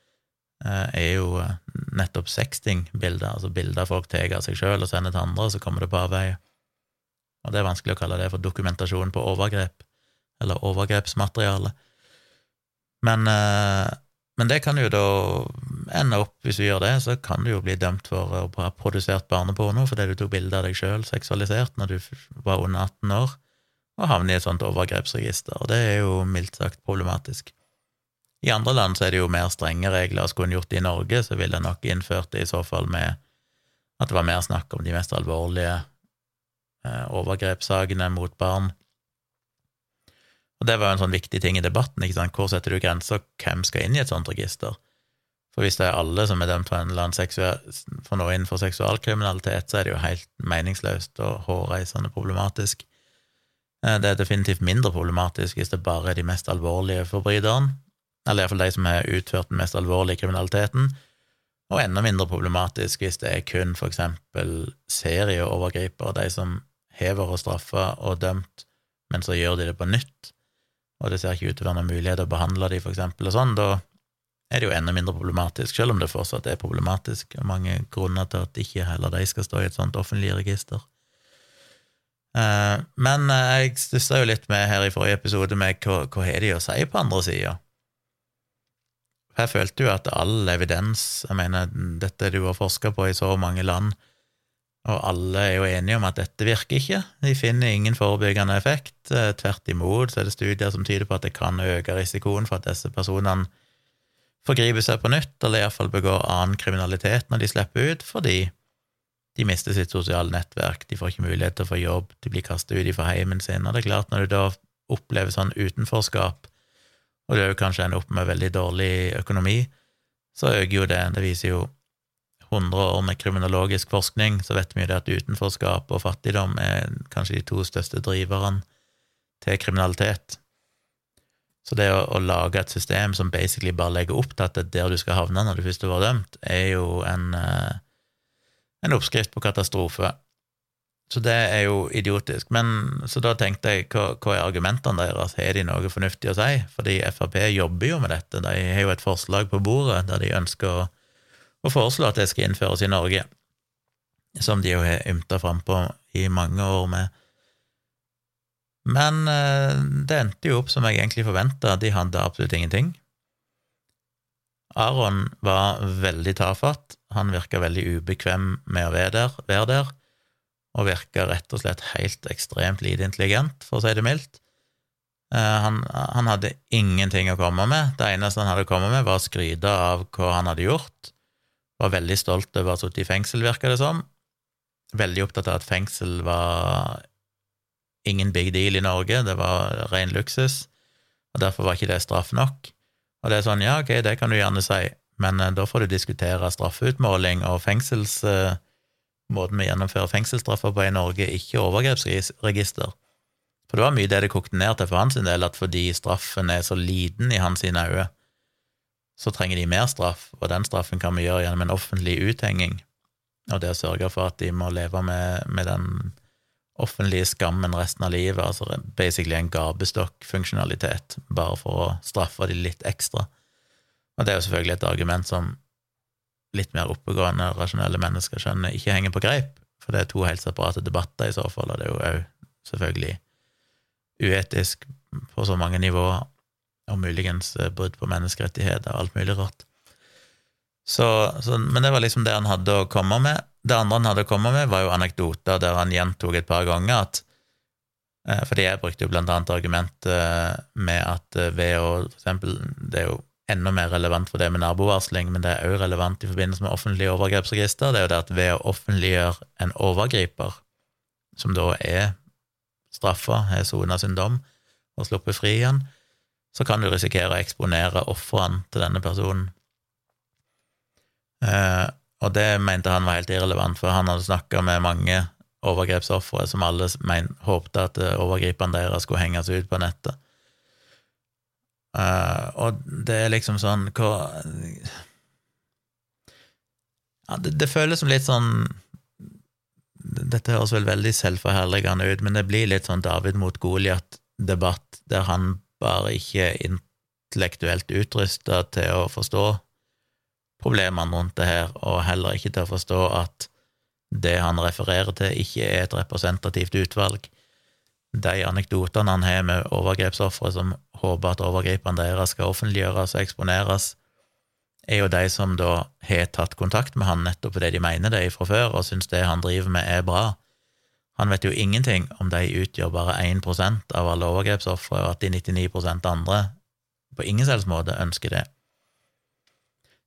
er jo eh, nettopp sexting-bilder, altså bilder folk tar av seg sjøl og sender til andre, og så kommer det på avveie. Og det er vanskelig å kalle det for dokumentasjon på overgrep, eller overgrepsmateriale. Men, eh, men det kan jo da ende opp, hvis du gjør det, så kan du jo bli dømt for å ha produsert barneporno fordi du tok bilde av deg sjøl seksualisert når du var under 18 år, og havne i et sånt overgrepsregister. Og det er jo mildt sagt problematisk. I andre land så er det jo mer strenge regler. Skulle en gjort det i Norge, så ville en nok innført det i så fall med at det var mer snakk om de mest alvorlige eh, overgrepssakene mot barn. Og det var jo en sånn viktig ting i debatten. ikke sant? Hvor setter du grenser? Hvem skal inn i et sånt register? For hvis det er alle som er dømt for, en eller annen for noe innenfor seksualkriminalitet, så er det jo helt meningsløst og hårreisende problematisk. Eh, det er definitivt mindre problematisk hvis det bare er de mest alvorlige forbryterne, eller iallfall de som har utført den mest alvorlige kriminaliteten, og enda mindre problematisk hvis det er kun for eksempel serieovergripere, de som har vært straffa og dømt, men så gjør de det på nytt, og det ser ikke ut til å være noen mulighet å behandle de, for eksempel, og sånn, da er det jo enda mindre problematisk, selv om det fortsatt er problematisk. Er mange grunner til at ikke heller de skal stå i et sånt offentlig register. Eh, men eh, jeg stussa jo litt med her i forrige episode med hva, hva har de å si på andre sida? Jeg følte jo at all evidens Jeg mener, dette du har forska på i så mange land, og alle er jo enige om at dette virker ikke. De finner ingen forebyggende effekt. Eh, tvert imot så er det studier som tyder på at det kan øke risikoen for at disse personene forgriper seg på nytt, eller iallfall begår annen kriminalitet når de slipper ut, fordi de mister sitt sosiale nettverk, de får ikke mulighet til å få jobb, de blir kastet ut fra heimen sin, og det er klart, når du da opplever sånn utenforskap, og du òg kanskje ender opp med veldig dårlig økonomi, så øker jo det, det viser jo 100 år med kriminologisk forskning, så vet vi jo det at utenforskap og fattigdom er kanskje de to største driverne til kriminalitet. Så det å, å, lage et system som basically bare legger opp til at det er der du skal havne når du først har vært dømt, er jo en, eh, en oppskrift på katastrofe. Så det er jo idiotisk. Men så da tenkte jeg, hva, hva er argumentene deres? Har de noe fornuftig å si? Fordi Frp jobber jo med dette. De har jo et forslag på bordet der de ønsker å å foreslå at det skal innføres i Norge, som de jo har ymta frampå i mange år med. Men eh, det endte jo opp som jeg egentlig forventa, de hadde absolutt ingenting. Aron var veldig tafatt, han virka veldig ubekvem med å være der, være der, og virka rett og slett helt ekstremt lite intelligent, for å si det mildt. Eh, han, han, hadde ingenting å komme med. Det eneste han hadde kommet med, var å skryte av hva han hadde gjort, var veldig stolt over å ha sittet i fengsel, virka det som. Veldig opptatt av at fengsel var ingen big deal i Norge, det var ren luksus, og derfor var ikke det straff nok. Og det er sånn, ja, ok, det kan du gjerne si, men uh, da får du diskutere straffeutmåling og fengsels... Uh, måten vi gjennomfører fengselsstraffer på i Norge, ikke overgrepsregister. For det var mye det det kokte ned til for hans del, at fordi straffen er så liten i hans øyne, så trenger de mer straff, og den straffen kan vi gjøre gjennom en offentlig uthenging, og det å sørge for at de må leve med, med den offentlige skammen resten av livet, altså basically en gabestokkfunksjonalitet, bare for å straffe de litt ekstra. Og det er jo selvfølgelig et argument som litt mer oppegående, rasjonelle mennesker skjønner ikke henger på greip, for det er to helt separate debatter i så fall, og det er jo òg selvfølgelig uetisk på så mange nivåer og muligens eh, brudd på menneskerettigheter og alt mulig rart. Så, så, men det var liksom det han hadde å komme med. Det andre han hadde å komme med, var jo anekdoter der han gjentok et par ganger at eh, Fordi jeg brukte jo blant annet argumentet eh, med at ved å for eksempel Det er jo enda mer relevant for det med nabovarsling, men det er òg relevant i forbindelse med offentlige overgrepsregister. Det er jo det at ved å offentliggjøre en overgriper, som da er straffa, har sona sin dom og sluppet fri igjen, så kan du risikere å eksponere ofrene til denne personen. Eh, og det mente han var helt irrelevant, for han hadde snakka med mange overgrepsofre som alle håpte at eh, overgriperne deres skulle henges ut på nettet. Eh, og det er liksom sånn hvor ja, det, det føles som litt sånn Dette høres vel veldig selvforherligende ut, men det blir litt sånn David mot Goliat-debatt, der han bare ikke er intellektuelt utrusta til å forstå problemene rundt det her, og heller ikke til å forstå at det han refererer til, ikke er et representativt utvalg. De anekdotene han har med overgrepsofre som håper at overgriperne deres skal offentliggjøres og eksponeres, er jo de som da har tatt kontakt med han nettopp fordi de mener det fra før, og syns det han driver med, er bra. Han vet jo ingenting om de utgjør bare 1% av alle overgrepsofre, og at de 99% andre på ingen selvs måte ønsker det.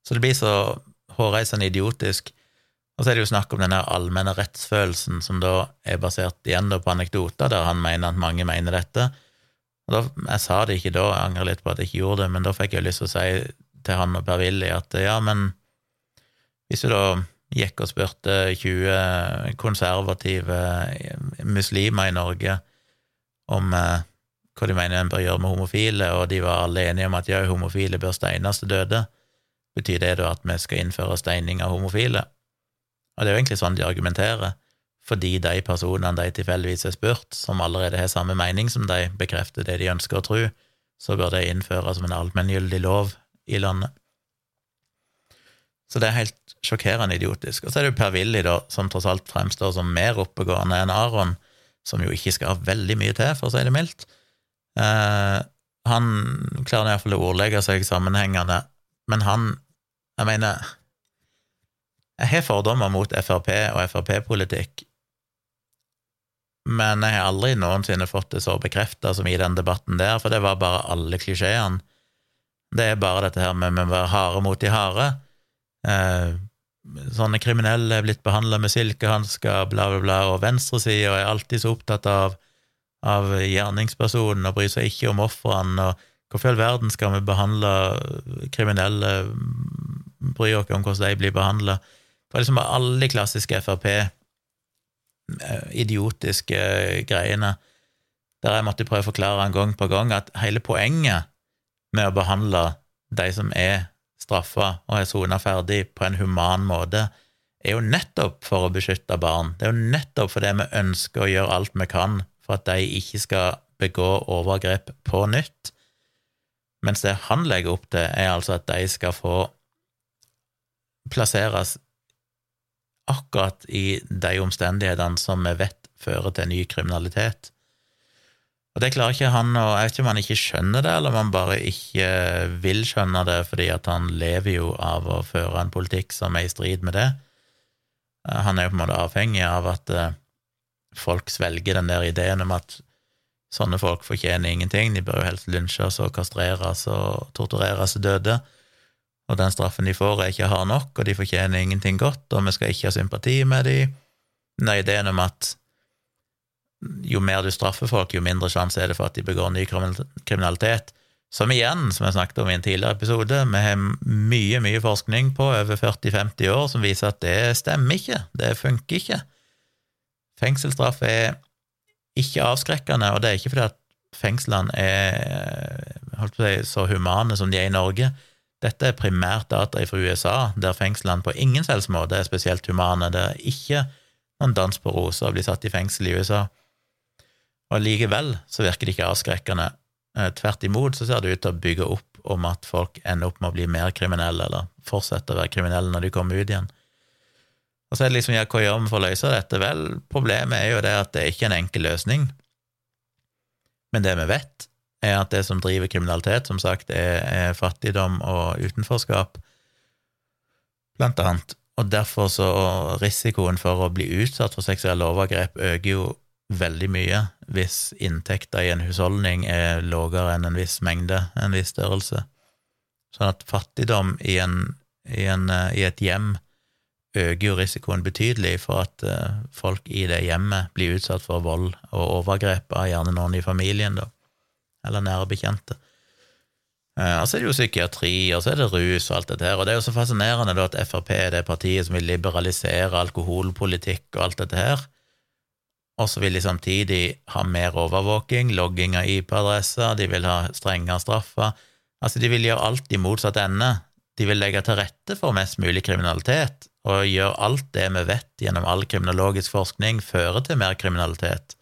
Så det blir så hårreisende idiotisk. Og så er det jo snakk om den allmenne rettsfølelsen, som da er basert igjen på anekdoter, der han mener at mange mener dette. Og da, Jeg sa det ikke da, jeg angrer litt på at jeg ikke gjorde det, men da fikk jeg lyst til å si til han og Per-Willy at ja, men hvis du da gikk og spurte 20 konservative muslimer i Norge om eh, hva de mener en bør gjøre med homofile, og de var alle enige om at ja, homofile bør steines til døde. Betyr det da at vi skal innføre steining av homofile? Og det er jo egentlig sånn de argumenterer, fordi de personene de tilfeldigvis er spurt, som allerede har samme mening som de, bekrefter det de ønsker å tro, så bør det innføres som en allmenngyldig lov i landet. Så det er helt sjokkerende idiotisk. Og så er det jo Per-Willy, da, som tross alt fremstår som mer oppegående enn Aron, som jo ikke skal ha veldig mye til, for å si det mildt. Eh, han klarer iallfall å ordlegge seg sammenhengende, men han Jeg mener Jeg har fordommer mot Frp og Frp-politikk, men jeg har aldri noensinne fått det så bekrefta som i den debatten der, for det var bare alle klisjeene. Det er bare dette her med å være harde mot de harde. Eh, sånne kriminelle er blitt behandla med silkehansker, bla, bla, bla, og venstresida er alltid så opptatt av, av gjerningspersonen og bryr seg ikke om ofrene, og hvorfor i all verden skal vi behandle kriminelle, bry oss om hvordan de blir behandla? Det var liksom alle de klassiske Frp, eh, idiotiske greiene, der jeg måtte prøve å forklare en gang på gang at hele poenget med å behandle de som er straffa og er sona ferdig på en human måte, er jo nettopp for å beskytte barn. Det er jo nettopp fordi vi ønsker å gjøre alt vi kan for at de ikke skal begå overgrep på nytt. Mens det han legger opp til, er altså at de skal få plasseres akkurat i de omstendighetene som vi vet fører til ny kriminalitet. Og det klarer ikke han å Jeg vet ikke om han ikke skjønner det, eller om han bare ikke vil skjønne det, fordi at han lever jo av å føre en politikk som er i strid med det. Han er jo på en måte avhengig av at eh, folk svelger den der ideen om at sånne folk fortjener ingenting, de bør jo helst lynsjes og kastreres og tortureres og døde, og den straffen de får, er ikke hard nok, og de fortjener ingenting godt, og vi skal ikke ha sympati med dem. Den ideen om at jo mer du straffer folk, jo mindre sjanse er det for at de begår ny kriminalitet. Som igjen, som jeg snakket om i en tidligere episode, vi har mye, mye forskning på over 40-50 år som viser at det stemmer ikke, det funker ikke. Fengselsstraff er ikke avskrekkende, og det er ikke fordi at fengslene er holdt på å si, så humane som de er i Norge. Dette er primært data fra USA, der fengslene på ingen selvs måte er spesielt humane. Det er ikke noen dans på roser å bli satt i fengsel i USA. Og likevel så virker det ikke avskrekkende. Eh, tvert imot så ser det ut til å bygge opp om at folk ender opp med å bli mer kriminelle, eller fortsette å være kriminelle når de kommer ut igjen. Og så er det liksom, ja, hva gjør vi for å løse dette? Vel, problemet er jo det at det er ikke en enkel løsning. Men det vi vet, er at det som driver kriminalitet, som sagt, er, er fattigdom og utenforskap, blant annet. Og derfor så risikoen for å bli utsatt for seksuelle overgrep øker jo veldig mye hvis inntekta i en husholdning er lavere enn en viss mengde, en viss størrelse. Sånn at fattigdom i, en, i, en, eh, i et hjem øker jo risikoen betydelig for at uh, folk i det hjemmet blir utsatt for vold og overgrep av gjerne noen i familien, da, eller nære bekjente. Uh, og så er det jo psykiatri, og så er det rus og alt dette her, og det er jo så fascinerende da at Frp er det partiet som vil liberalisere alkoholpolitikk og alt dette her, og så vil de samtidig ha mer overvåking, logging av IP-adresser, de vil ha strengere straffer. Altså, de vil gjøre alt i motsatt ende. De vil legge til rette for mest mulig kriminalitet, og gjøre alt det vi vet gjennom all kriminologisk forskning, føre til mer kriminalitet.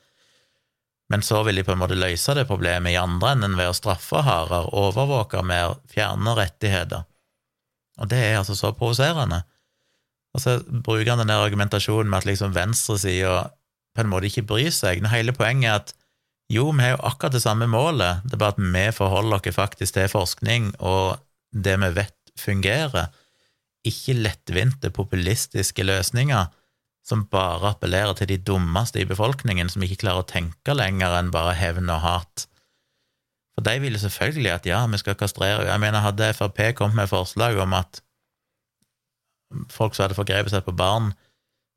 Men så vil de på en måte løse det problemet i andre enden ved å straffe hardere, overvåke mer, fjerne rettigheter. Og det er altså så provoserende. Og så bruker han den der argumentasjonen med at liksom venstresida på en måte ikke bryr seg. Når hele poenget er at jo, vi har jo akkurat det samme målet, det er bare at vi forholder oss faktisk til forskning og det vi vet fungerer, ikke lettvinte, populistiske løsninger som bare appellerer til de dummeste i befolkningen, som ikke klarer å tenke lenger enn bare hevn og hat. For de vil jo selvfølgelig at ja, vi skal kastrere Jeg mener, hadde Frp kommet med forslag om at folk som hadde forgrepet seg på barn,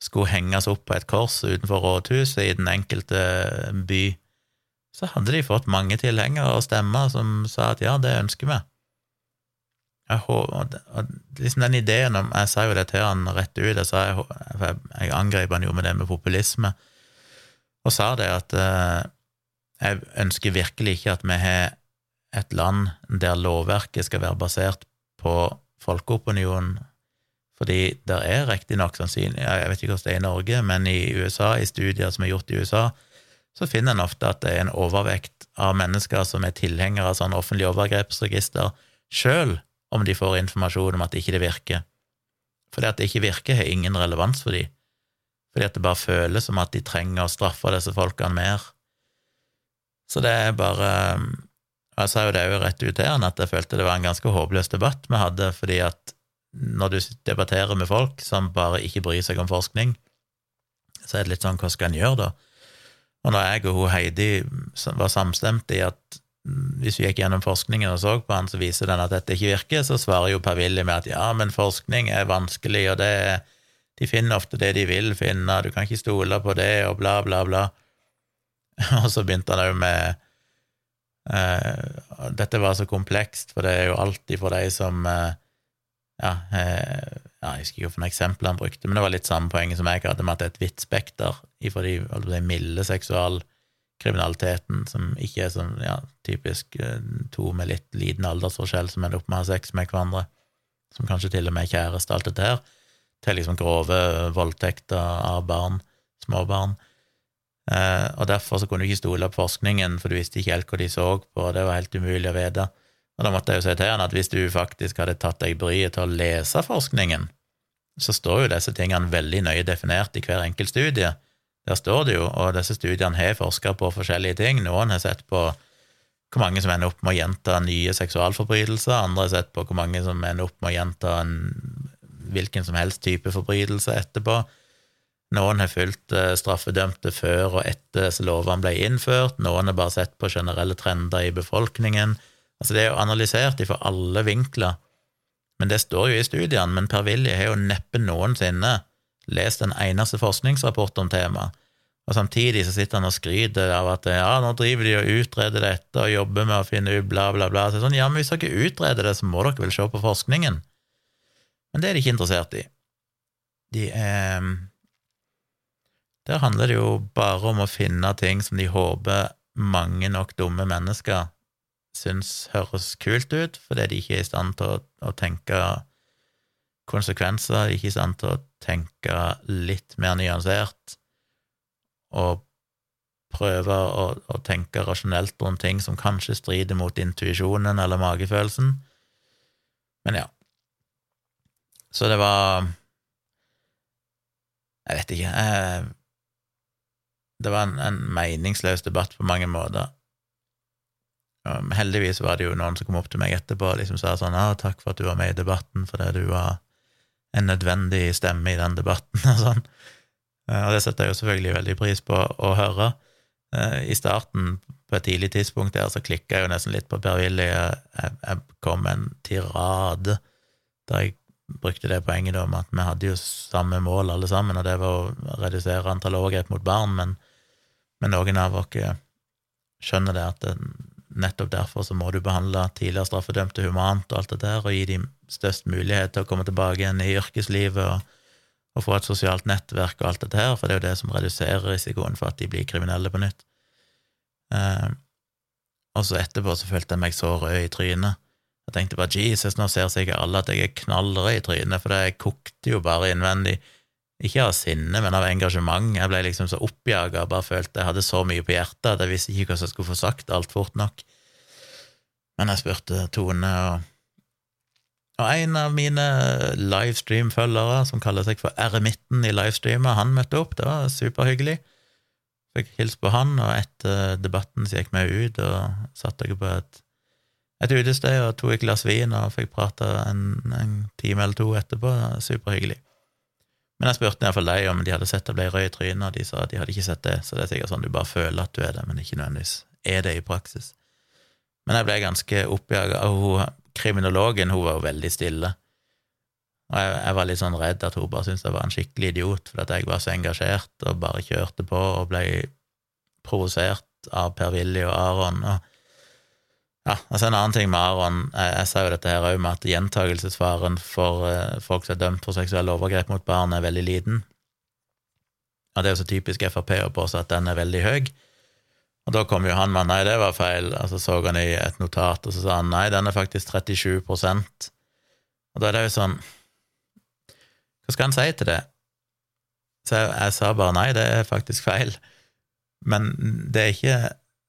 skulle henges opp på et kors utenfor rådhuset i den enkelte by, så hadde de fått mange tilhengere og stemmer som sa at ja, det ønsker vi. Jeg, og liksom den ideen om Jeg sa jo det til han rett ut, jeg, sa, jeg, jeg angrep han jo med det med populisme, og sa det at eh, jeg ønsker virkelig ikke at vi har et land der lovverket skal være basert på folkeopinionen fordi det er riktignok sannsynlig, jeg vet ikke hvordan det er i Norge, men i USA, i studier som er gjort i USA, så finner en ofte at det er en overvekt av mennesker som er tilhengere av sånn offentlig overgrepsregister, sjøl om de får informasjon om at det ikke virker. fordi at det ikke virker, har ingen relevans for dem. Fordi at det bare føles som at de trenger å straffe disse folkene mer. Så det er bare Jeg sa jo det jo rett ut her, at jeg følte det var en ganske håpløs debatt vi hadde, fordi at når du debatterer med folk som bare ikke bryr seg om forskning, så er det litt sånn, hva skal en gjøre da? Og når jeg og hun Heidi var samstemt i at hvis vi gikk gjennom forskningen og så på han, så viser den at dette ikke virker, så svarer jo Per-Willy med at ja, men forskning er vanskelig, og det de finner ofte det de vil finne, du kan ikke stole på det, og bla, bla, bla. [laughs] Og så begynte han òg med uh, Dette var så komplekst, for det er jo alltid for de som uh, ja, uh, ja, Jeg husker ikke hvilke eksempler han brukte, men det var litt samme poenget som jeg hadde, med at det er et vidt spekter ifra de, de milde seksual kriminaliteten, som ikke er sånn ja, typisk eh, to med litt liten aldersforskjell som ender opp med å ha sex med hverandre, som kanskje til og med er kjæreste, alt dette her, til liksom grove voldtekter av barn, småbarn. Eh, og derfor så kunne du ikke stole på forskningen, for du visste ikke helt hva de så på, og det var helt umulig å vite. Og da måtte jeg jo si til han at hvis du faktisk hadde tatt deg bryet til å lese forskningen, så står jo disse tingene veldig nøye definert i hver enkelt studie, der står det jo, og disse studiene har forska på forskjellige ting. Noen har sett på hvor mange som ender opp med å gjenta nye seksualforbrytelser, andre har sett på hvor mange som ender opp med å gjenta en hvilken som helst type forbrytelse etterpå. Noen har fulgt eh, straffedømte før og etter så lovene ble innført, noen har bare sett på generelle trender i befolkningen. Altså Det er jo analysert fra alle vinkler, men det står jo i studiene. Men Per-Willy har jo neppe noensinne lest en eneste forskningsrapport om temaet, og samtidig så sitter han og skryter av at ja, nå driver de og utreder dette og jobber med å finne ut bla, bla, bla. Så sånn, ja, men hvis dere utreder det, så må dere vel se på forskningen. Men det er de ikke interessert i. De er Der handler det jo bare om å finne ting som de håper mange nok dumme mennesker syns høres kult ut, fordi de ikke er i stand til å, å tenke konsekvenser, ikke sant, å tenke litt mer nyansert og prøve å, å, tenke rasjonelt rundt ting som kanskje strider mot intuisjonen eller magefølelsen. Men ja. Så det var Jeg vet ikke. Jeg, det var en, en, meningsløs debatt på mange måter. Heldigvis var det jo noen som kom opp til meg etterpå og liksom sa sånn ah, 'Takk for at du var med i debatten, fordi du var en nødvendig stemme i den debatten og sånn. Eh, og det setter jeg jo selvfølgelig veldig pris på å høre. Eh, I starten, på et tidlig tidspunkt der, så klikka jeg jo nesten litt på Per-Willy. Jeg, jeg, kom med en tirade der jeg brukte det poenget om at vi hadde jo samme mål alle sammen, og det var å redusere antall overgrep mot barn, men, men noen av oss skjønner det at det, nettopp derfor så må du behandle tidligere straffedømte humant og alt det der, og gi dem størst mulighet til å komme tilbake igjen i yrkeslivet og, og, få et sosialt nettverk og alt det der, for det er jo det som reduserer risikoen for at de blir kriminelle på nytt. Eh, og så etterpå så følte jeg meg så rød i trynet. Jeg tenkte bare Jesus, nå ser sikkert alle at jeg er knallrød i trynet, for det kokte jo bare innvendig. Ikke av sinne, men av engasjement. Jeg ble liksom så oppjaga bare følte jeg hadde så mye på hjertet at jeg visste ikke hvordan jeg skulle få sagt alt fort nok. Men jeg spurte Tone, og og en av mine livestream-følgere, som kaller seg for Eremitten i livestreamer, han møtte opp. Det var superhyggelig. Fikk hilst på han, og etter debatten så gikk vi ut og satte jeg på et, et utested og tok et glass vin og fikk prata en, en, time eller to etterpå. Superhyggelig. Men jeg spurte iallfall deg om de hadde sett det ble rød i trynet, og de sa at de hadde ikke sett det, så det er sikkert sånn du bare føler at du er det, men ikke nødvendigvis er det i praksis. Men jeg ble ganske oppjaga, og kriminologen hun var jo veldig stille. Og jeg, jeg, var litt sånn redd at hun bare syntes jeg var en skikkelig idiot fordi at jeg var så engasjert og bare kjørte på og ble provosert av Per-Willy og Aron. og ja, altså En annen ting med Aron Jeg, jeg sa jo dette her òg med at gjentagelsesfaren for uh, folk som er dømt for seksuelle overgrep mot barn, er veldig liten. Og det er jo så typisk Frp å påstå at den er veldig høy. Og da kom jo han med nei, det var feil, og så så han i et notat, og så sa han nei, den er faktisk 37% Og da er det jo sånn Hva skal han si til det? Så jeg, jeg sa bare nei, det er faktisk feil. Men det er ikke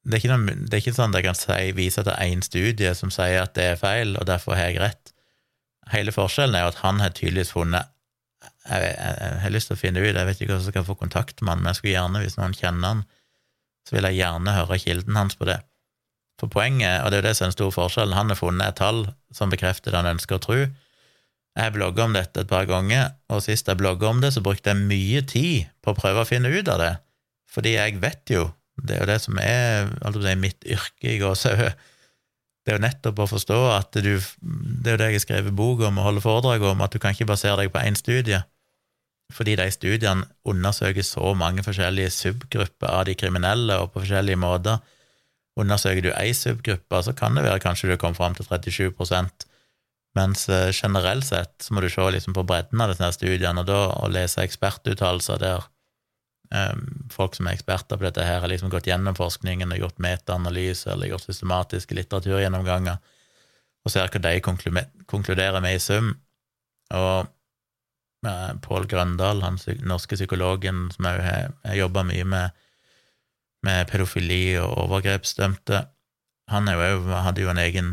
det er, noe, det er ikke sånn at jeg kan si, vise til én studie som sier at det er feil, og derfor har jeg rett. Hele forskjellen er jo at han har tydeligvis funnet jeg, jeg, jeg, har lyst til å finne ut, jeg vet ikke hvordan jeg skal få kontakt med han, men jeg skulle gjerne, hvis noen kjenner han, så vil jeg gjerne høre kilden hans på det. For poenget, og det er jo det som er den store forskjellen, han har funnet et tall som bekrefter det han ønsker å tro. Jeg blogga om dette et par ganger, og sist jeg blogga om det, så brukte jeg mye tid på å prøve å finne ut av det, fordi jeg vet jo, det er jo det som er altså det er mitt yrke i gåsehud, det er jo nettopp å forstå at du Det er jo det jeg har skrevet bok om og holder foredrag om, at du kan ikke basere deg på én studie, fordi de studiene undersøker så mange forskjellige subgrupper av de kriminelle, og på forskjellige måter. Undersøker du ei subgruppe, så kan det være kanskje du kom fram til 37 mens eh, generelt sett så må du se liksom på bredden av disse studiene, og da å lese ekspertuttalelser der folk som er eksperter på dette her, har liksom gått gjennom forskningen og gjort metaanalyse eller gjort systematiske litteraturgjennomganger, og ser hva de konkluderer med i sum. Og Eh, Pål Grøndal, han norske psykologen som òg har jobba mye med, med, pedofili og overgrepsdømte. Han jo, hadde jo en egen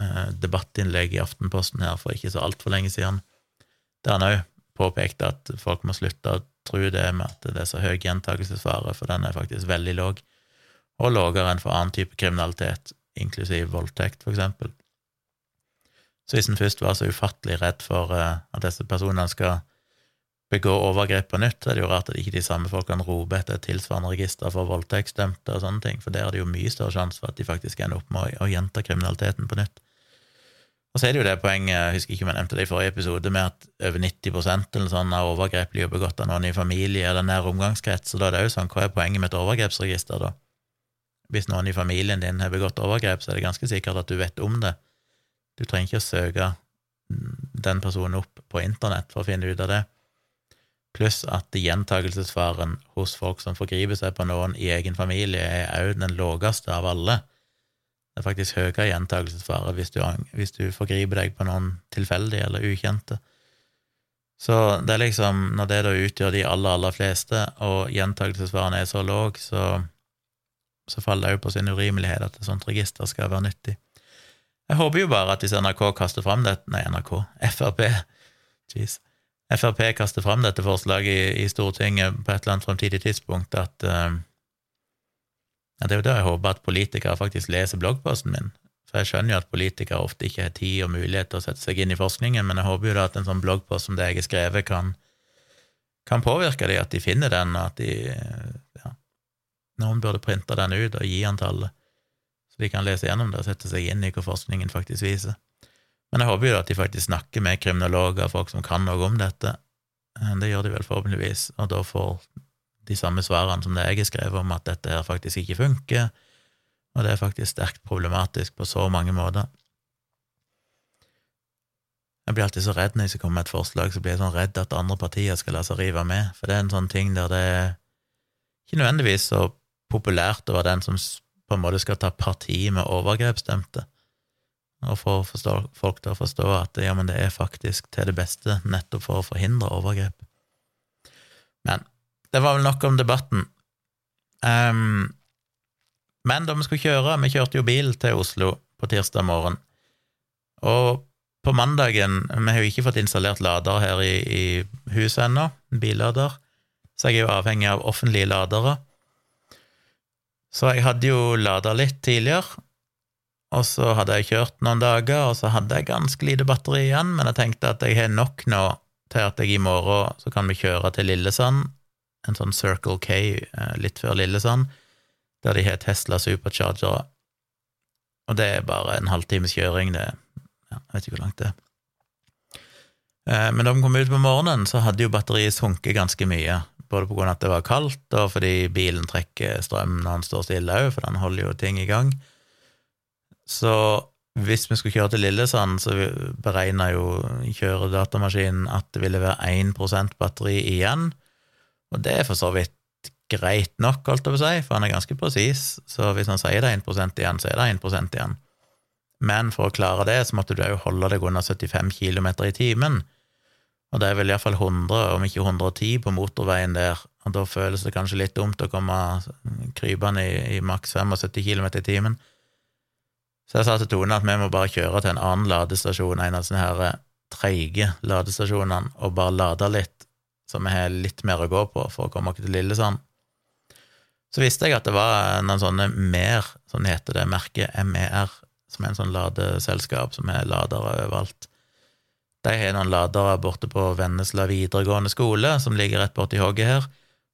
eh, debattinnlegg i Aftenposten her for ikke så altfor lenge siden, der han òg påpekte at folk må slutte å tro det med at det er så høy gjentakelsesfare, for den er faktisk veldig låg, og lavere enn for annen type kriminalitet, inklusiv voldtekt, for eksempel. Så hvis en først var så ufattelig redd for uh, at disse personene skal begå overgrep på nytt, er det jo rart at ikke de samme folkene roper etter et tilsvarende register for voldtektsdømte og sånne ting, for der er det jo mye større sjanse for at de faktisk ender opp med å gjenta kriminaliteten på nytt. Og så er det jo det poenget, jeg husker ikke om jeg nevnte det i forrige episode, med at over 90% eller sånn av overgrep blir begått av noen i familie eller nær omgangskrets, og da er det jo sånn, hva er poenget med et overgrepsregister, da? Hvis noen i familien din har begått overgrep, så er det ganske sikkert at du vet om det, du trenger ikke å søke den personen opp på internett for å finne ut av det. Pluss at gjentakelsesfaren hos folk som forgriper seg på noen i egen familie, er òg den laveste av alle. Det er faktisk høyere gjentakelsesfare hvis hvis du forgriper deg på noen tilfeldige eller ukjente. Så det er liksom, når det da utgjør de aller, aller fleste, og gjentakelsesfaren er så låg, så, så faller det jo på sin urimelighet at et sånt register skal være nyttig. Jeg håper jo bare at hvis NRK kaster fram dette Nei, NRK, Frp Jeez. Frp kaster fram dette forslaget i, i, Stortinget på et eller annet fremtidig tidspunkt, at uh, ja, Det er jo da jeg håper at politikere faktisk leser bloggposten min. For jeg skjønner jo at politikere ofte ikke har tid og mulighet til å sette seg inn i forskningen, men jeg håper jo da at en sånn bloggpost som det jeg har skrevet, kan, kan påvirke dem, at de finner den, at de ja, Noen burde printe den ut og gi alle så de kan lese gjennom det og sette seg inn i hva forskningen faktisk viser. Men jeg håper jo da at de faktisk snakker med kriminologer folk som kan noe om dette. Eh, det gjør de vel forhåpentligvis, og da får de samme svarene som det jeg har skrevet om, at dette her faktisk ikke funker, og det er faktisk sterkt problematisk på så mange måter. Jeg blir alltid så redd når jeg skal komme med et forslag, så blir jeg sånn redd at andre partier skal la seg rive med, for det er en sånn ting der det er ikke nødvendigvis så populært å være den som på en måte skal ta parti med overgrepsstemte, og få folk til å forstå at ja, men det er faktisk til det beste nettopp for å forhindre overgrep. Men det var vel nok om debatten. Um, men da vi skulle kjøre Vi kjørte jo bil til Oslo på tirsdag morgen, og på mandagen Vi har jo ikke fått installert lader her i, i huset ennå, billader, så jeg er jo avhengig av offentlige ladere. Så jeg hadde jo lada litt tidligere, og så hadde jeg kjørt noen dager, og så hadde jeg ganske lite batteri igjen, men jeg tenkte at jeg har nok nå til at jeg i morgen så kan vi kjøre til Lillesand, en sånn Circle K eh, litt før Lillesand, der de har Tesla superchargere. Og det er bare en halvtimes kjøring, det ja, Jeg vet ikke hvor langt det er. Eh, men da vi kom ut på morgenen, så hadde jo batteriet sunket ganske mye både på grunn av at det var kaldt, og fordi bilen trekker strøm når den står stille òg, for den holder jo ting i gang. Så hvis vi skulle kjøre til Lillesand, så beregna jo kjøredatamaskinen at det ville være 1% batteri igjen, og det er for så vidt greit nok, holdt jeg på å si, for han er ganske presis, så hvis han sier det er 1 igjen, så er det 1 igjen. Men for å klare det, så måtte du òg holde deg under 75 km i timen, og det er vel iallfall 100, om ikke 110, på motorveien der, og da føles det kanskje litt dumt å komme krypende i, i maks 75 km i timen. Så jeg sa til Tone at vi må bare kjøre til en annen ladestasjon, en av sånne her treige ladestasjonene og bare lade litt, så vi har litt mer å gå på for å komme oss til Lillesand. Så visste jeg at det var noen sånne MER, sånn heter det merket, MER, som er en sånn ladeselskap som har ladere overalt. De har noen ladere borte på Vennesla videregående skole, som ligger rett borti hogget her.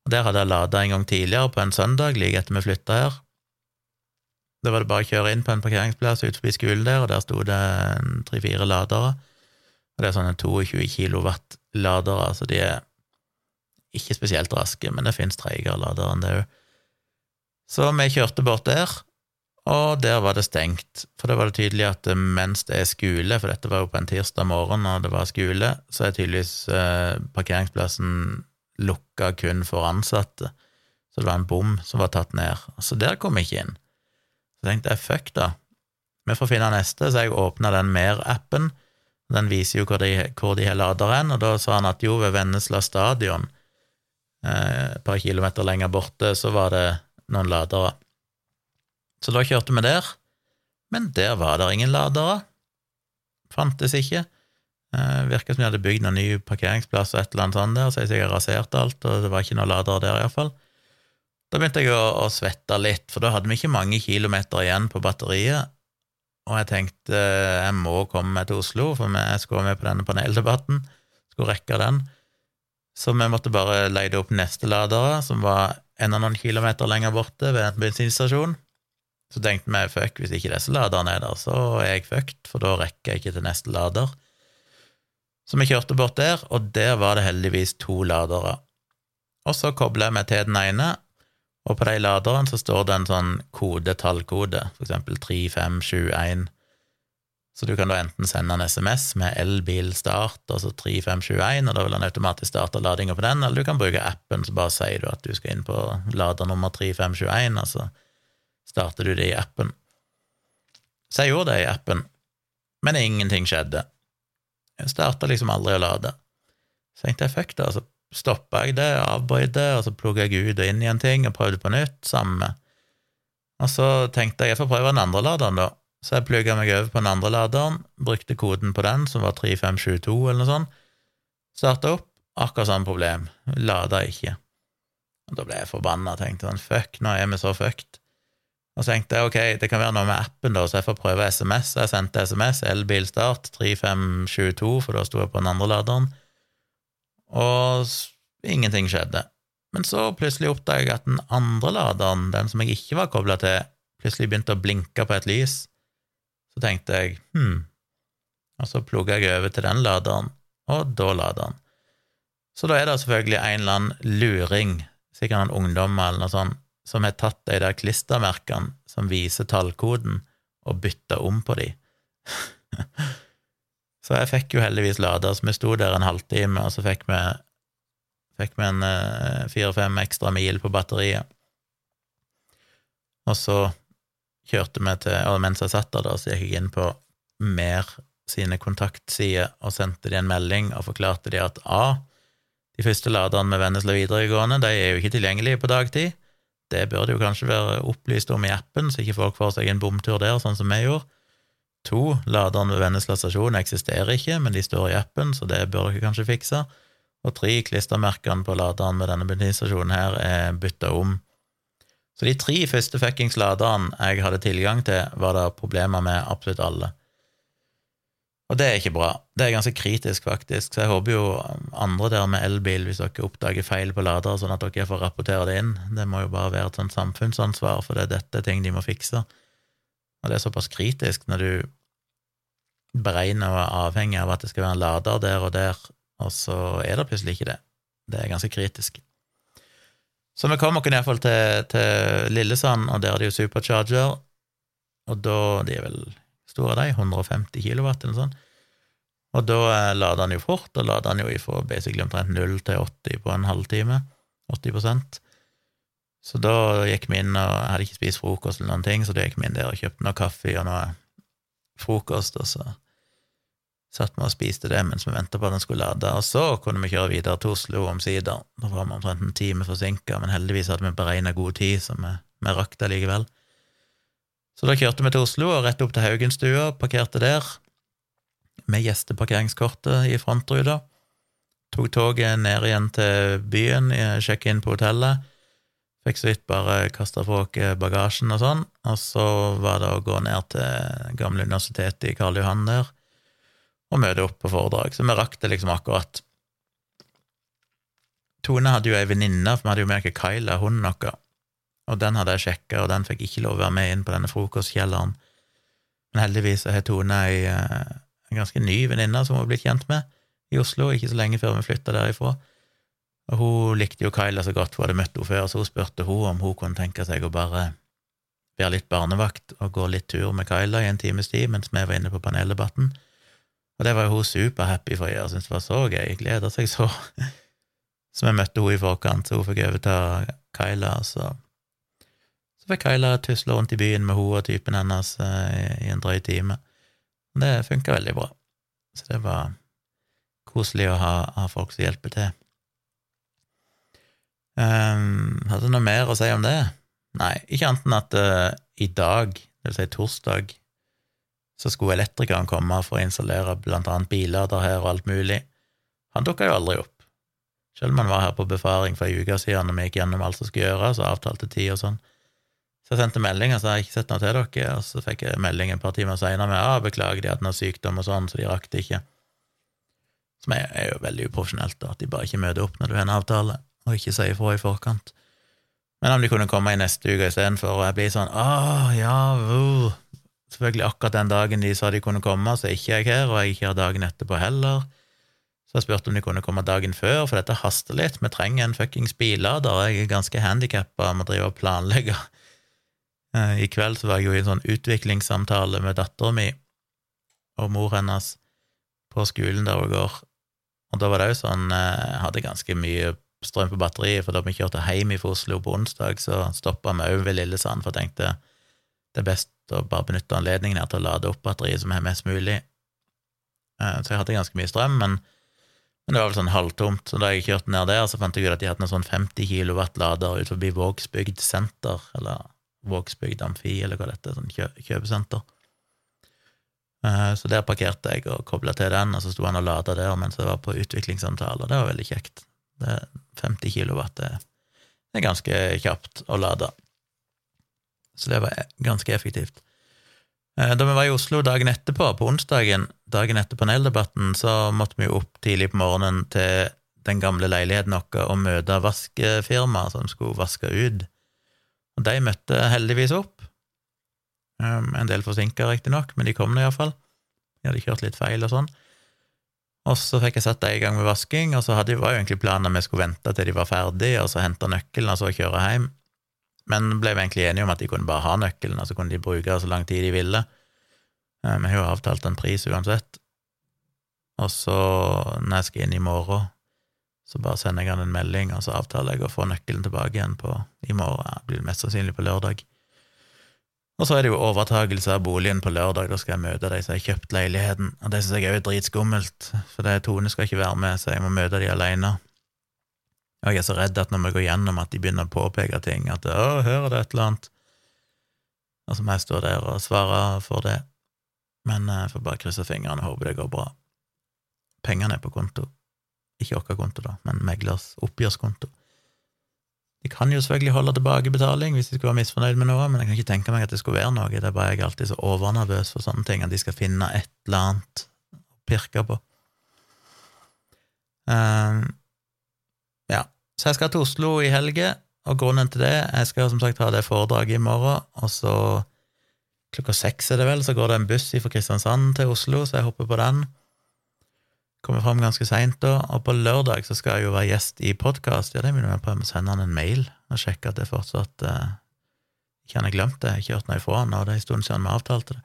Og Der hadde jeg lada en gang tidligere, på en søndag, like etter vi flytta her. Da var det bare å kjøre inn på en parkeringsplass ut forbi skolen der, og der sto det tre-fire ladere. Og det er sånne 22 kilowatt-ladere, så de er ikke spesielt raske, men det fins treigere ladere enn det òg. Så vi kjørte bort der, og der var det stengt, for da var det tydelig at mens det er skole, for dette var jo på en tirsdag morgen og det var skole, så er tydeligvis eh, parkeringsplassen lukka kun for ansatte, så det var en bom som var tatt ned, så der kom jeg ikke inn. Så tenkte jeg fuck, da, vi får finne neste, så jeg åpna den Mer-appen, den viser jo hvor de, hvor de har laderen, og da sa han at jo, ved Vennesla stadion, et par kilometer lenger borte, så var det noen ladere. Så da kjørte vi der, men der var det ingen ladere. Fantes ikke. Eh, Virka som de hadde bygd noen ny parkeringsplass og et eller annet sånt der, så jeg sikkert raserte alt, og det var ikke noen ladere der, iallfall. Da begynte jeg å, å, svette litt, for da hadde vi ikke mange kilometer igjen på batteriet, og jeg tenkte jeg må komme meg til Oslo, for jeg skulle være med på denne paneldebatten, skulle rekke den. Så vi måtte bare leide opp neste ladere, som var enda noen kilometer lenger borte, ved en bensinstasjon. Så tenkte vi fuck, hvis ikke disse laderne er der, så er jeg fucked, for da rekker jeg ikke til neste lader. Så vi kjørte bort der, og der var det heldigvis to ladere. Og så kobler jeg meg til den ene, og på de laderne så står det en sånn kode, tallkode, for eksempel 3571. Så du kan da enten sende en SMS med elbilstart, altså 3521, og da vil han automatisk starte ladinga på den, eller du kan bruke appen, så bare sier du at du skal inn på lader nummer 3521, og så starter du det i appen. Så jeg gjorde det i appen, men ingenting skjedde. Jeg starta liksom aldri å lade. Så tenkte jeg fuck det, så stoppa jeg det, avbrøt det, og så plugga jeg ut og inn i en ting og prøvde på nytt, samme. Og så tenkte jeg jeg får prøve den andre laderen, da. Så jeg plugga meg over på den andre laderen, brukte koden på den, som var 3572 eller noe sånt, starta opp, akkurat samme problem, lada ikke. Og da ble jeg forbanna tenkte sånn fuck, nå er vi så fucked. Og så tenkte jeg ok, det kan være noe med appen, da, så jeg får prøve SMS. Jeg sendte SMS, elbilstart 3522, for da sto jeg på den andre laderen, og ingenting skjedde. Men så plutselig oppdaga jeg at den andre laderen, den som jeg ikke var kobla til, plutselig begynte å blinke på et lys. Så tenkte jeg hm, og så plugga jeg over til den laderen, og da lader den. Så da er det selvfølgelig en eller annen luring, sikkert en ungdom eller noe sånt, som har tatt de der klistremerkene som viser tallkoden, og bytta om på de. [laughs] så jeg fikk jo heldigvis lada, så vi sto der en halvtime, og så fikk vi, fikk vi en eh, fire-fem ekstra mil på batteriet. Og så kjørte vi til Og mens jeg satt der, da, så gikk jeg inn på Mer sine kontaktsider og sendte de en melding og forklarte de at A, de første laderne med Vennesla videregående de er jo ikke tilgjengelige på dagtid. Det bør det jo kanskje være opplyst om i appen, så ikke folk får seg en bomtur der, sånn som vi gjorde. To, laderen ved Vennesla stasjon eksisterer ikke, men de står i appen, så det bør dere kanskje fikse. Og tre, klistremerkene på laderen ved denne bensinstasjonen her er bytta om så de tre første fuckings laderne jeg hadde tilgang til, var det problemer med absolutt alle. Og det er ikke bra. Det er ganske kritisk, faktisk, så jeg håper jo andre der med elbil, hvis dere oppdager feil på ladere, sånn at dere får rapportere det inn. Det må jo bare være et sånt samfunnsansvar, for det er dette ting de må fikse. Og det er såpass kritisk når du beregner og er avhengig av at det skal være en lader der og der, og så er det plutselig ikke det. Det er ganske kritisk. Så vi kom oss iallfall til, til Lillesand, og der er det jo supercharger, og da De er vel store, de, 150 kilowatt eller noe sånt. Og da eh, lader han jo fort, og lader han jo ifra basically omtrent 0 til 80 på en halvtime. 80% Så da gikk vi inn, og jeg hadde ikke spist frokost eller noen ting, så da gikk vi inn der og kjøpte noe kaffe og noe frokost, og så Satt vi og spiste det mens vi venta på at den skulle lade, og så kunne vi kjøre videre til Oslo omsider. Da var vi omtrent en time forsinka, men heldigvis hadde vi beregna god tid, så vi, vi rakk det likevel. Så da kjørte vi til Oslo og rett opp til Haugenstua, parkerte der. med gjesteparkeringskortet i frontruta. Tok toget ned igjen til byen, sjekka inn på hotellet. Fikk så vidt bare kasta fra oss bagasjen og sånn, og så var det å gå ned til gamle universitetet i Karl Johan der og møte opp på foredrag. Så vi rakk det liksom akkurat. Tone hadde jo ei venninne, for vi hadde jo med oss Kyla, hunden vår, og den hadde jeg sjekka, og den fikk ikke lov å være med inn på denne frokostkjelleren. Men heldigvis har Tone ei eh, en ganske ny venninne som hun har blitt kjent med i Oslo, ikke så lenge før vi flytta derifra. Og hun likte jo Kyla så godt, hun hadde møtt henne før, så hun spurte hun om hun kunne tenke seg å bare være litt barnevakt og gå litt tur med Kyla i en times tid mens vi var inne på paneldebatten. Og det var jo hun superhappy for å gjøre, syntes det var så gøy, gleda seg så. [laughs] Så vi møtte hun i forkant, så hun fikk overta Kyla, så så fikk Kyla tusle rundt i byen med hun og typen hennes eh, i en drøy time. Og det funka veldig bra. Så det var koselig å ha, ha folk som hjelper til. Um, hadde du noe mer å si om det? Nei, ikke annet enn at uh, i dag, det vil si torsdag, så skulle elektrikeren komme for å installere blant annet billader her og alt mulig. Han dukka jo aldri opp. Selv om han var her på befaring for ei uke siden og vi gikk gjennom alt som skulle gjøres, og avtalte tid og sånn. Så jeg sendte melding og sa jeg ikke sett noe til dere, og så fikk jeg melding et par timer seinere med ah, beklager, de hadde noe sykdom og sånn, så de rakk det ikke. Som er jo veldig uprofesjonelt, da, at de bare ikke møter opp når du har en avtale og ikke sier ifra i forkant. Men om de kunne komme i neste uke istedenfor, og jeg blir sånn åh, ja, uh. Selvfølgelig akkurat den dagen de sa de kunne komme, så er ikke jeg her, og jeg er ikke her dagen etterpå heller. Så jeg spurte om de kunne komme dagen før, for dette haster litt, vi trenger en fuckings billader, jeg er ganske handikappa, må drive og planlegge. Eh, I kveld så var jeg jo i en sånn utviklingssamtale med dattera mi og mor hennes på skolen der hun går, og da var det jo sånn Jeg eh, hadde ganske mye strøm på batteriet, for da vi kjørte hjem fra Oslo på onsdag, så stoppa vi òg ved Lillesand, for jeg tenkte det er best å bare benytte anledningen her til å lade opp batteriet som er mest mulig. Eh, så jeg hadde ganske mye strøm, men, men det var vel sånn halvtomt. Så da jeg kjørte ned der, så fant jeg ut at de hadde en sånn 50 kW-lader ut forbi Vågsbygd senter, eller Vågsbygd Amfi, eller hva dette er, sånn kjø kjøpesenter. Eh, så der parkerte jeg og kobla til den, og så sto han og lada der mens jeg var på utviklingssamtale, og det var veldig kjekt. Det er 50 kW det er ganske kjapt å lade. Så det var ganske effektivt. Eh, da vi var i Oslo dagen etterpå, på onsdagen, dagen etter paneldebatten, så måtte vi opp tidlig på morgenen til den gamle leiligheten vår og møte vaskefirmaet som skulle vaske ut. Og de møtte heldigvis opp. Um, en del forsinka, riktignok, men de kom nå iallfall. De hadde kjørt litt feil og sånn. Og så fikk jeg satt dem i gang med vasking, og så hadde, var jo egentlig planen at vi skulle vente til de var ferdige, og så hente nøkkelen, og så kjøre hjem. Men ble vi egentlig enige om at de kunne bare ha nøkkelen, og så kunne de bruke så lang tid de ville. Eh, vi har jo avtalt en pris uansett. Og så, når jeg skal inn i morgen, så bare sender jeg han en melding, og så avtaler jeg å få nøkkelen tilbake igjen på i morgen. Det blir mest sannsynlig på lørdag. Og så er det jo overtagelse av boligen på lørdag, da skal jeg møte de som har kjøpt leiligheten, og det syns jeg er dritskummelt, for det Tone skal ikke være med, så jeg må møte de alene. Og jeg er så redd at når vi går gjennom, at de begynner å påpeke ting, at 'å, hører du et eller annet', og så må jeg stå der og svare for det. Men jeg får bare krysse fingrene og håpe det går bra. Pengene er på konto. Ikke vår konto, da, men meglers oppgjørskonto. De kan jo selvfølgelig holde tilbake betaling hvis de skulle være misfornøyd med noe, men jeg kan ikke tenke meg at det skulle være noe. Det er bare jeg er alltid så overnervøs for sånne ting, at de skal finne et eller annet å pirke på. Um, ja, så jeg skal til Oslo i helge, og grunnen til det Jeg skal som sagt ha det foredraget i morgen, og så klokka seks er det vel, så går det en buss fra Kristiansand til Oslo, så jeg hopper på den. Kommer fram ganske seint da, og på lørdag så skal jeg jo være gjest i podkast. Ja, det begynner jeg på å sende han en mail og sjekke at det fortsatt eh, Ikke han har glemt det, jeg har ikke hørt noe ifra han, og det er en stund siden vi avtalte det.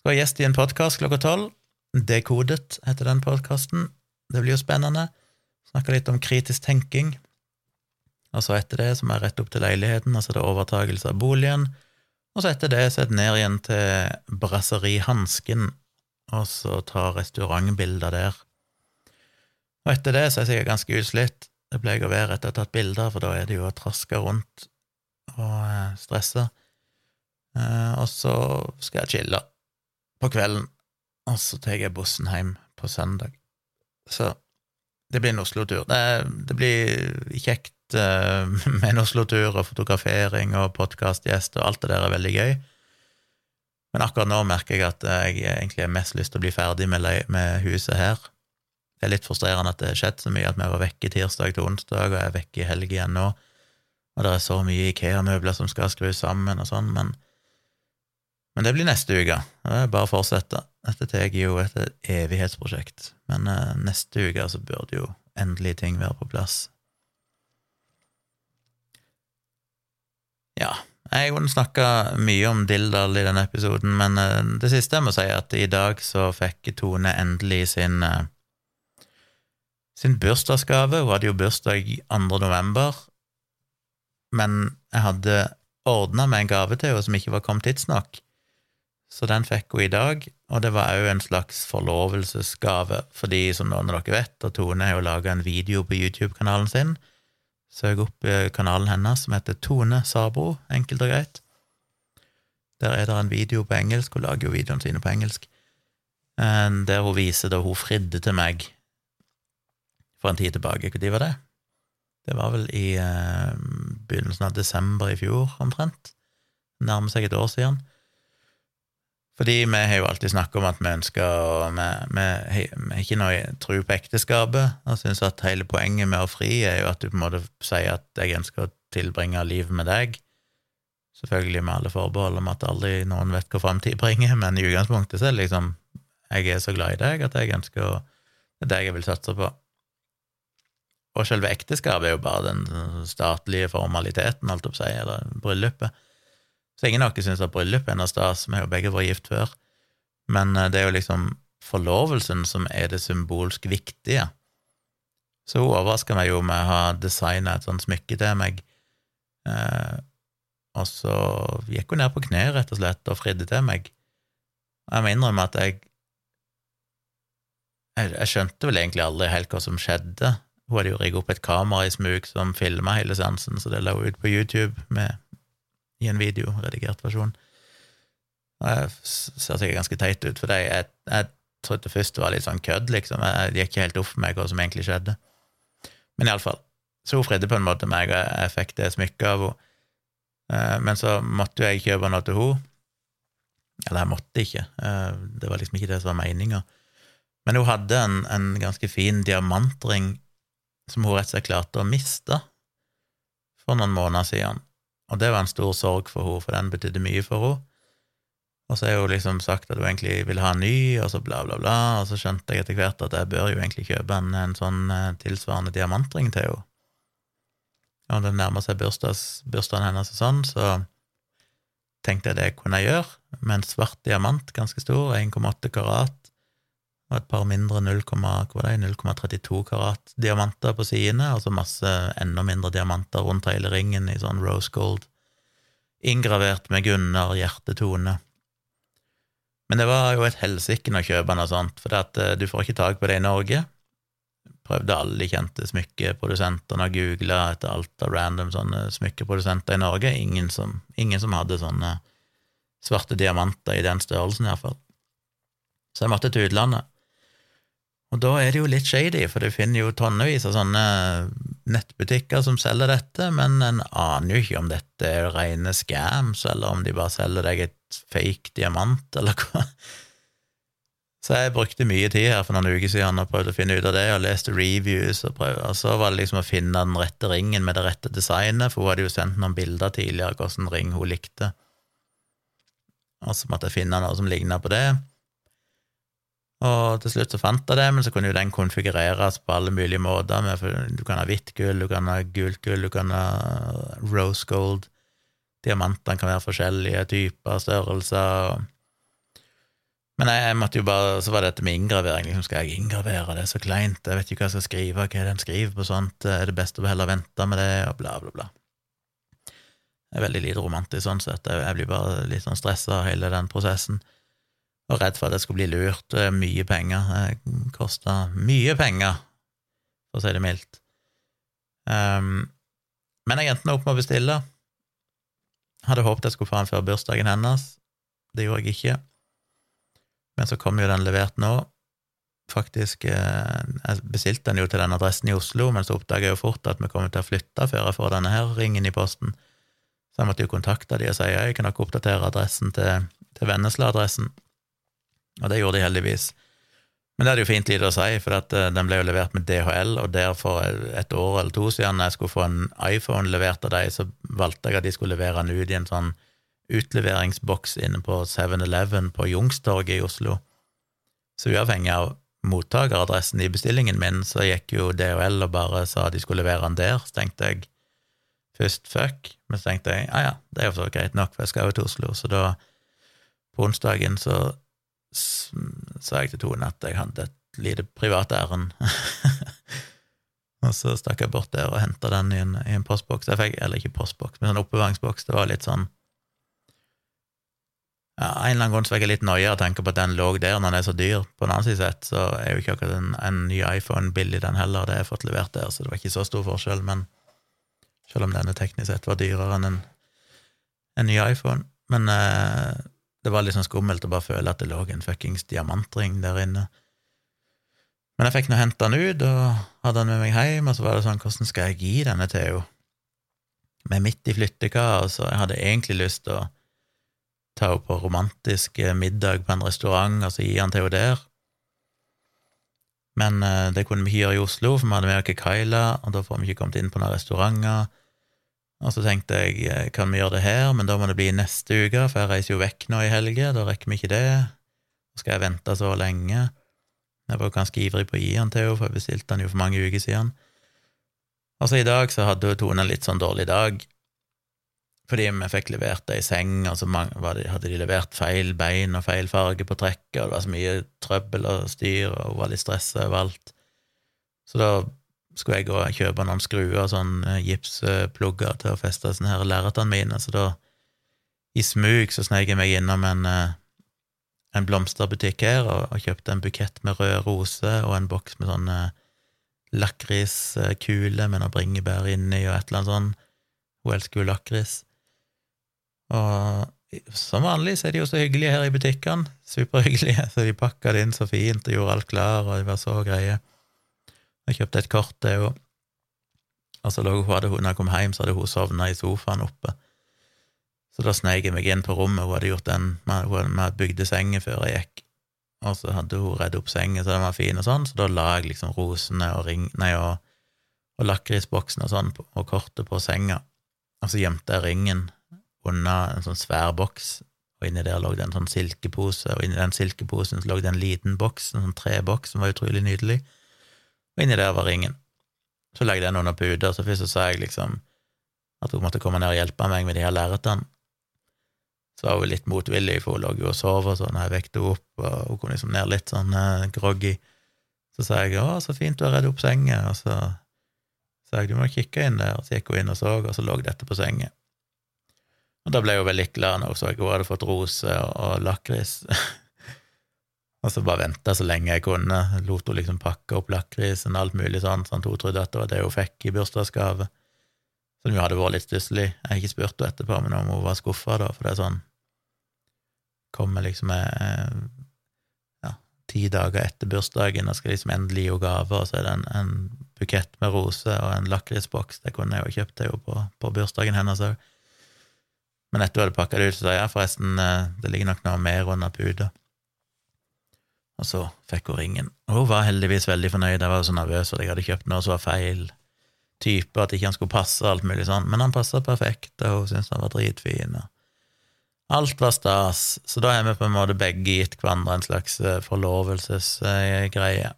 Skal være gjest i en podkast klokka tolv. Dekodet heter den podkasten. Det blir jo spennende. Snakke litt om kritisk tenking. Og så etter det så må jeg rette opp til leiligheten, altså det er overtagelse av boligen. Og så etter det så er det ned igjen til Brasseri Hansken og så ta restaurantbilder der. Og etter det så er jeg sikkert ganske utslitt. Det pleier å være etter å ha tatt bilder, for da er det jo å traske rundt og eh, stresse. Eh, og så skal jeg chille på kvelden, og så tar jeg bussen hjem på søndag. Så det blir en Oslo-tur. Det, det, blir kjekt uh, [laughs] med en Oslo-tur og fotografering og podkastgjest, og alt det der er veldig gøy. Men akkurat nå merker jeg at jeg egentlig har mest lyst til å bli ferdig med, med huset her. Det er litt frustrerende at det har skjedd så mye, at vi var vekke tirsdag til onsdag, og jeg er vekke i helg igjen nå. Og det er så mye Ikea-møbler som skal skrus sammen og sånn, men men det blir neste uke. Det er bare å fortsette. Dette tar jo et evighetsprosjekt, men uh, neste uke så burde jo endelig ting være på plass. Ja, jeg kunne snakka mye om Dildal i denne episoden, men uh, det siste jeg må si, er at i dag så fikk Tone endelig sin uh, sin bursdagsgave. Hun hadde jo bursdag 2. november, men jeg hadde ordna med en gave til henne som ikke var kommet tidsnok. Så den fikk hun i dag, og det var òg en slags forlovelsesgave, fordi som noen av dere vet, og Tone har jo laga en video på YouTube-kanalen sin. Søk opp eh, kanalen hennes som heter Tone Sabro, enkelt og greit. Der er det en video på engelsk, hun lager jo videoene sine på engelsk, eh, der hun viser da hun fridde til meg for en tid tilbake. Når var det? Det var vel i eh, begynnelsen av desember i fjor, omtrent. Nærmer seg et år siden. Fordi vi har jo alltid snakket om at vi ønsker å Vi, vi, vi har ikke noe tro på ekteskapet, og syns at hele poenget med å fri er jo at du på en måte sier at jeg ønsker å tilbringe livet med deg. Selvfølgelig med alle forbehold om at aldri noen vet hva framtid bringer, men i utgangspunktet så er det liksom Jeg er så glad i deg at jeg ønsker å Det er deg jeg vil satse på. Og selve ekteskapet er jo bare den statlige formaliteten, holdt jeg si, eller bryllupet. Så ingen av oss syns at bryllup er noe stas, vi har jo begge vært gift før, men eh, det er jo liksom forlovelsen som er det symbolsk viktige. Så hun overraska meg jo med å ha designa et sånt smykke til meg, eh, og så gikk hun ned på kne, rett og slett, og fridde til meg. Jeg må innrømme at jeg jeg, jeg skjønte vel egentlig aldri helt hva som skjedde. Hun hadde jo rigga opp et kamera i smug som filma hele seansen, så det la hun ut på YouTube med i en video, redigert versjon. Og jeg ser sikkert ganske teit ut, for jeg, jeg, trodde først det var litt sånn kødd, liksom. Jeg, gikk ikke helt opp for meg hva som egentlig skjedde. Men iallfall. Så hun fridde på en måte meg, og jeg fikk det smykket av henne. Eh, men så måtte jo jeg kjøpe noe til henne. Eller jeg måtte ikke, eh, det var liksom ikke det som var meninga. Men hun hadde en, en, ganske fin diamantring som hun rett og slett klarte å miste for noen måneder siden. Og det var en stor sorg for henne, for den betydde mye for henne. Og så har hun liksom sagt at hun egentlig vil ha en ny, og så bla, bla, bla, og så skjønte jeg etter hvert at jeg bør jo egentlig kjøpe en, en sånn eh, tilsvarende diamantring til henne. Og det nærmer seg bursdagen hennes og sånn, så tenkte jeg det kunne jeg gjøre, med en svart diamant, ganske stor, 1,8 karat, og et par mindre 0,32 karat diamanter på sidene, og så masse enda mindre diamanter rundt hele ringen i sånn rose gold, inngravert med Gunnar hjertetone. Men det var jo et helsike å kjøpe noe sånt, for eh, du får ikke tak på det i Norge. Prøvde alle de kjente smykkeprodusentene og googla etter alt av random sånne smykkeprodusenter i Norge. Ingen som, ingen som hadde sånne svarte diamanter i den størrelsen, iallfall. Så jeg måtte til utlandet. Og da er det jo litt shady, for du finner jo tonnevis av sånne nettbutikker som selger dette, men en aner jo ikke om dette er rene scams, eller om de bare selger deg et fake diamant, eller hva. Så jeg brukte mye tid her for noen uker siden og prøvde å finne ut av det, og leste reviews, og, prøvde, og så var det liksom å finne den rette ringen med det rette designet, for hun hadde jo sendt noen bilder tidligere av hvilken ring hun likte, og så måtte jeg finne noe som ligna på det. Og til slutt så fant jeg det, men så kunne jo den konfigureres på alle mulige måter. Du kan ha hvitt gull, du kan ha gult gull, du kan ha rose gold. Diamantene kan være forskjellige typer, størrelser. Men jeg, jeg, måtte jo bare, så var det dette med inngravering. Liksom, skal jeg inngravere? Det er så kleint. Jeg vet ikke hva jeg skal skrive. Hva er det en skriver på sånt? Er det best å heller vente med det? Og bla, bla, bla. Det er veldig lite romantisk sånn sett. Jeg blir bare litt sånn stressa av hele den prosessen og redd for at jeg skulle bli lurt. Er mye penger. Det kosta mye penger, for å si det mildt. Um, men jeg endte opp med å bestille. Hadde håpet jeg skulle få den før bursdagen hennes. Det gjorde jeg ikke. Men så kom jo den levert nå. Faktisk eh, Jeg bestilte den jo til den adressen i Oslo, men så oppdaga jeg jo fort at vi kommer til å flytte før jeg får denne her ringen i posten. Så jeg måtte jo kontakte de og si jeg kan dere oppdatere adressen til, til Vennesla-adressen. Og det gjorde de heldigvis. Men det er jo fint lite å si, for at eh, den ble jo levert med DHL, og der for et år eller to siden, jeg skulle få en iPhone levert av dem, så valgte jeg at de skulle levere den ut i en sånn utleveringsboks inne på 7-Eleven på Youngstorget i Oslo. Så uavhengig av mottakeradressen i bestillingen min, så gikk jo DHL og bare sa de skulle levere den der. Så tenkte jeg først fuck, men så tenkte jeg ja ja, det er jo så greit nok, for jeg skal jo til Oslo. Så da, på onsdagen, så sa jeg til Tone at jeg hadde et lite privat ærend. [laughs] og så stakk jeg bort der og henta den i en, i en postboks. Jeg fikk, eller ikke postboks, men en oppbevaringsboks. Det var litt sånn ja, En eller annen grunn så fikk jeg litt noia å tenke på at den lå der når den er så dyr. På den annen side sett så er jo ikke akkurat en, en ny iPhone billig, den heller. Det har jeg fått levert der, så det var ikke så stor forskjell. Men selv om denne teknisk sett var dyrere enn en, en ny iPhone. Men eh, det var litt sånn skummelt å bare føle at det lå en fuckings diamantring der inne. Men jeg fikk nå henta den ut og hadde den med meg hjem, og så var det sånn, hvordan skal jeg gi denne til henne? Vi er midt i flyttekaos, og jeg hadde egentlig lyst til å ta henne på romantisk middag på en restaurant, og så gi den til henne der. Men eh, det kunne vi ikke gjøre i Oslo, for vi hadde med oss Kyla, og da får vi ikke kommet inn på noen restauranter. Og så tenkte jeg, eh, kan vi gjøre det her, men da må det bli neste uke, for jeg reiser jo vekk nå i helga, da rekker vi ikke det. Skal jeg vente så lenge? Jeg var ganske ivrig på å gi han til henne, for jeg bestilte den jo for mange uker siden. Og så i dag så hadde Tone en litt sånn dårlig dag, fordi vi fikk levert det i seng, og så hadde de levert feil bein og feil farge på trekket, og det var så mye trøbbel og styr, og hun var litt stressa overalt. Så da skulle jeg gå og kjøpe noen skruer, sånn eh, gipsplugger til å feste sånne her lerretene mine, så da, i smug, så snek jeg meg innom en, eh, en blomsterbutikk her og, og, kjøpte en bukett med røde roser og en boks med sånne lakriskuler med noe bringebær inni og et eller annet sånn. Hun elsker jo lakris. Og som vanlig så er de jo så hyggelige her i butikkene, superhyggelige, [laughs] så de pakka det inn så fint og gjorde alt klar, og de var så greie. Jeg kjøpte et kort til henne, og så lå hun, hadde når jeg kom hjem, så hadde hun sovna i sofaen oppe. Så da sneik jeg meg inn på rommet, hun hadde gjort den, hadde bygde senger før jeg gikk, og så hadde hun redd opp sengen så den var fin og sånn, så da la jeg liksom rosene og ring, nei, og, og lakrisboksen og sånn, og kortet på senga, og så gjemte jeg ringen under en sånn svær boks, og inni der lå det en sånn silkepose, og inni den silkeposen så lå det en liten boks, en sånn treboks som var utrolig nydelig og inni der var ringen. Så legde jeg den under puta, så først så sa jeg liksom at hun måtte komme ned og hjelpe meg med de her lerretene. Så var hun litt motvillig, for hun lå jo og sov og sånn, jeg vekte henne opp, og hun kom liksom ned litt sånn eh, groggy. Så sa jeg 'Å, så fint du har redd opp senga', og så sa jeg 'Du må kikke inn der', og så gikk hun inn og så, og så lå dette på senga. Og da ble hun veldig glad når hun så at hun hadde fått rose og, og lakris. [laughs] Og så bare venta så lenge jeg kunne, lot henne liksom pakke opp lakrisen og alt mulig sånn, sånn at hun trodde at det var det hun fikk i bursdagsgave. Som jo hadde vært litt stusslig. Jeg har ikke spurt henne etterpå men om hun var skuffa, da, for det er sånn Kommer liksom med ja, ti dager etter bursdagen og skal liksom endelig gi henne gave, og så er det en, en bukett med roser og en lakrisboks. Det kunne jeg jo kjøpt henne på, på bursdagen hennes òg. Men etter hun hadde pakka det ut, så sa jeg forresten, eh, det ligger nok noe mer under puta. Og så fikk hun ringen. Og hun var heldigvis veldig fornøyd, jeg var så nervøs for at jeg hadde kjøpt noe som var feil type, at ikke han skulle passe, alt mulig sånn, men han passa perfekt, og hun syntes han var dritfin. og Alt var stas, så da har vi på en måte begge gitt hverandre en slags eh, forlovelsesgreie.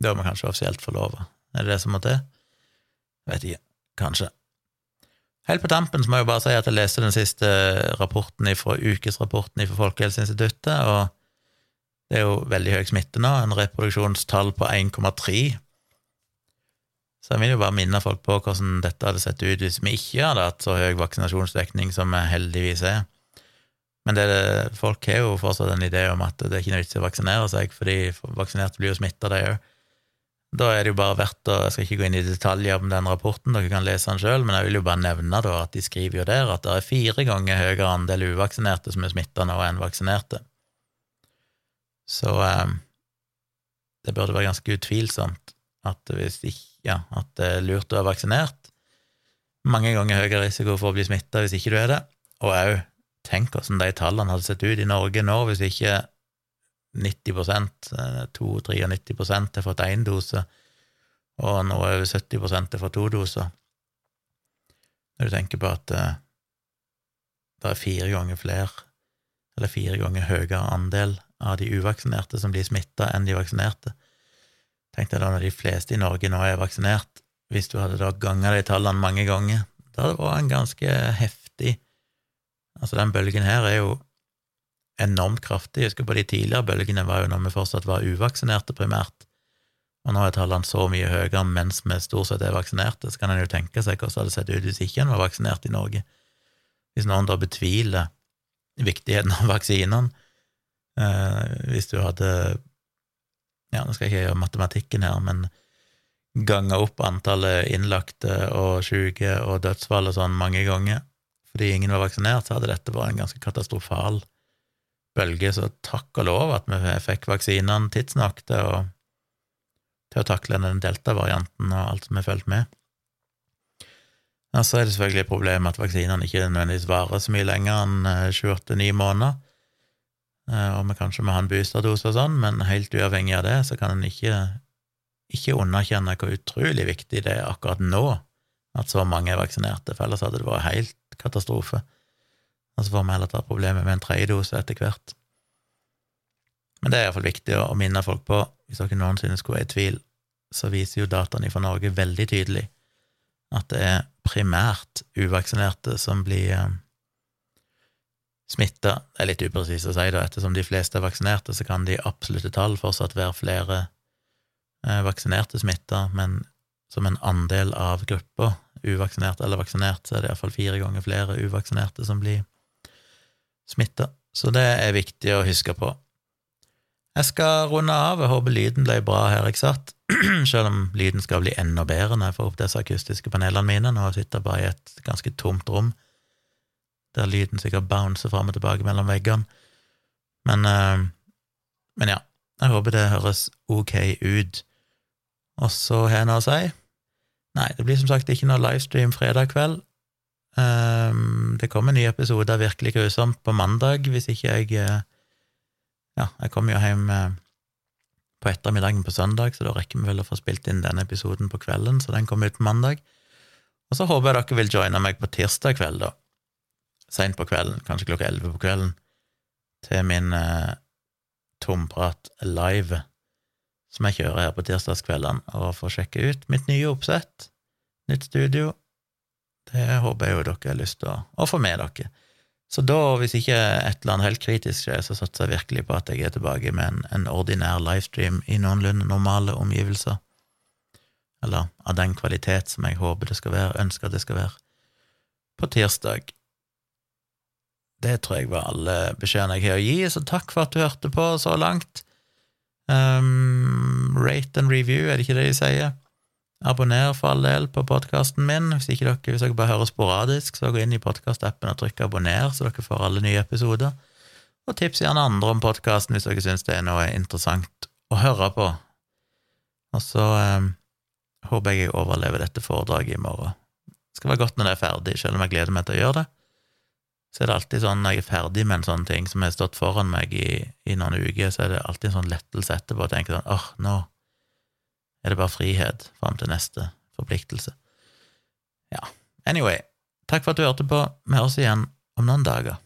Da er vi kanskje offisielt forlova. Er det det som må til? Vet ikke. Kanskje. Helt på tampen så må jeg jo bare si at jeg leste den siste rapporten fra ukesrapporten fra Folkehelseinstituttet, og det er jo veldig høy smitte nå, en reproduksjonstall på 1,3. Så jeg vil jo bare minne folk på hvordan dette hadde sett ut hvis vi ikke hadde hatt så høy vaksinasjonsdekning som vi heldigvis er. Men det, folk har jo fortsatt en idé om at det er ikke noe vits i å vaksinere seg, fordi vaksinerte blir jo smitta, de òg. Da er det jo bare verdt å Jeg skal ikke gå inn i detaljer om den rapporten, dere kan lese den sjøl, men jeg vil jo bare nevne da at de skriver jo der at det er fire ganger høyere andel uvaksinerte som er smitta nå enn vaksinerte. Så eh, det burde være ganske utvilsomt at, hvis ikke, ja, at det er lurt å være vaksinert. Mange ganger høyere risiko for å bli smitta hvis ikke du er det, og òg tenk hvordan de tallene hadde sett ut i Norge nå hvis ikke 90% 92-93 har fått én dose, og nå er over 70 har fått to doser. Når du tenker på at uh, det er fire ganger flere, eller fire ganger høyere andel av de uvaksinerte som blir smitta enn de vaksinerte. Tenk deg da når de fleste i Norge nå er vaksinert, hvis du hadde da ganga de tallene mange ganger, da vært en ganske heftig Altså, den bølgen her er jo enormt kraftig. Jeg husker på de tidligere bølgene var jo når vi fortsatt var uvaksinerte, primært. Og nå er tallene så mye høyere mens vi stort sett er vaksinerte, så kan en jo tenke seg hvordan det hadde sett ut hvis ikke en var vaksinert i Norge. Hvis noen da betviler viktigheten av vaksinene, hvis du hadde ja, nå skal jeg ikke gjøre matematikken her, men ganga opp antallet innlagte og syke og dødsfall og sånn mange ganger fordi ingen var vaksinert, så hadde dette vært en ganske katastrofal bølge. Så takk og lov at vi fikk vaksinene tidsnok til å, til å takle den delta-varianten og alt som er fulgt med. Ja, så er det selvfølgelig et problem at vaksinene ikke nødvendigvis varer så mye lenger enn 28-9 eh, måneder. Eh, og vi kanskje må ha en boosterdose og sånn, men helt uavhengig av det, så kan en ikke, ikke underkjenne hvor utrolig viktig det er akkurat nå at så mange er vaksinerte, for ellers hadde det vært helt katastrofe. Og så får vi heller ta problemet med en tredje dose etter hvert. Men det er iallfall viktig å minne folk på, hvis dere noensinne skulle være i tvil, så viser jo dataene fra Norge veldig tydelig at det er primært uvaksinerte som blir eh, smitta. Det er litt upresist å si, da, ettersom de fleste er vaksinerte, så kan de absolutte tall fortsatt være flere eh, vaksinerte smitta, men som en andel av gruppa, uvaksinert eller vaksinert, så er det iallfall fire ganger flere uvaksinerte som blir smitta. Så det er viktig å huske på. Jeg skal runde av. Jeg håper lyden ble bra her jeg satt, [clears throat] selv om lyden skal bli enda bedre når jeg får opp disse akustiske panelene mine. Nå sitter jeg bare i et ganske tomt rom der lyden sikkert bouncer fram og tilbake mellom veggene. Men, uh, men ja, jeg håper det høres ok ut. Og så har jeg noe å si. Nei, det blir som sagt ikke noe livestream fredag kveld. Um, det kommer en ny episode av Virkelig grusomt på mandag, hvis ikke jeg uh, Ja, jeg kommer jo hjem på ettermiddagen på søndag, så da rekker vi vel å få spilt inn denne episoden på kvelden, så den kommer ut på mandag. Og så håper jeg dere vil joine meg på tirsdag kveld, da seint på kvelden, kanskje klokka elleve på kvelden, til min eh, tomprat live, som jeg kjører her på tirsdagskveldene, og får sjekke ut mitt nye oppsett, nytt studio. Det håper jeg jo dere har lyst til å, å få med dere. Så da, hvis ikke et eller annet helt kritisk skjer, så satser jeg virkelig på at jeg er tilbake med en, en ordinær livestream i noenlunde normale omgivelser. Eller av den kvalitet som jeg håper det skal være, ønsker det skal være. På tirsdag det tror jeg var alle beskjedene jeg har å gi, så takk for at du hørte på så langt. Um, rate and review, er det ikke det de sier? Abonner for all del på podkasten min. Hvis, ikke dere, hvis dere bare hører sporadisk, så gå inn i podkastappen og trykk abonner, så dere får alle nye episoder. Og tips gjerne andre om podkasten hvis dere syns det er noe interessant å høre på. Og så um, håper jeg jeg overlever dette foredraget i morgen. Det skal være godt når det er ferdig, selv om jeg gleder meg til å gjøre det så er det alltid sånn når jeg er ferdig med en sånn ting som har stått foran meg i, i, noen uker, så er det alltid en sånn lettelse etterpå å tenke sånn åh, nå er det bare frihet fram til neste forpliktelse. Ja, anyway, takk for at du hørte på. Vi høres igjen om noen dager.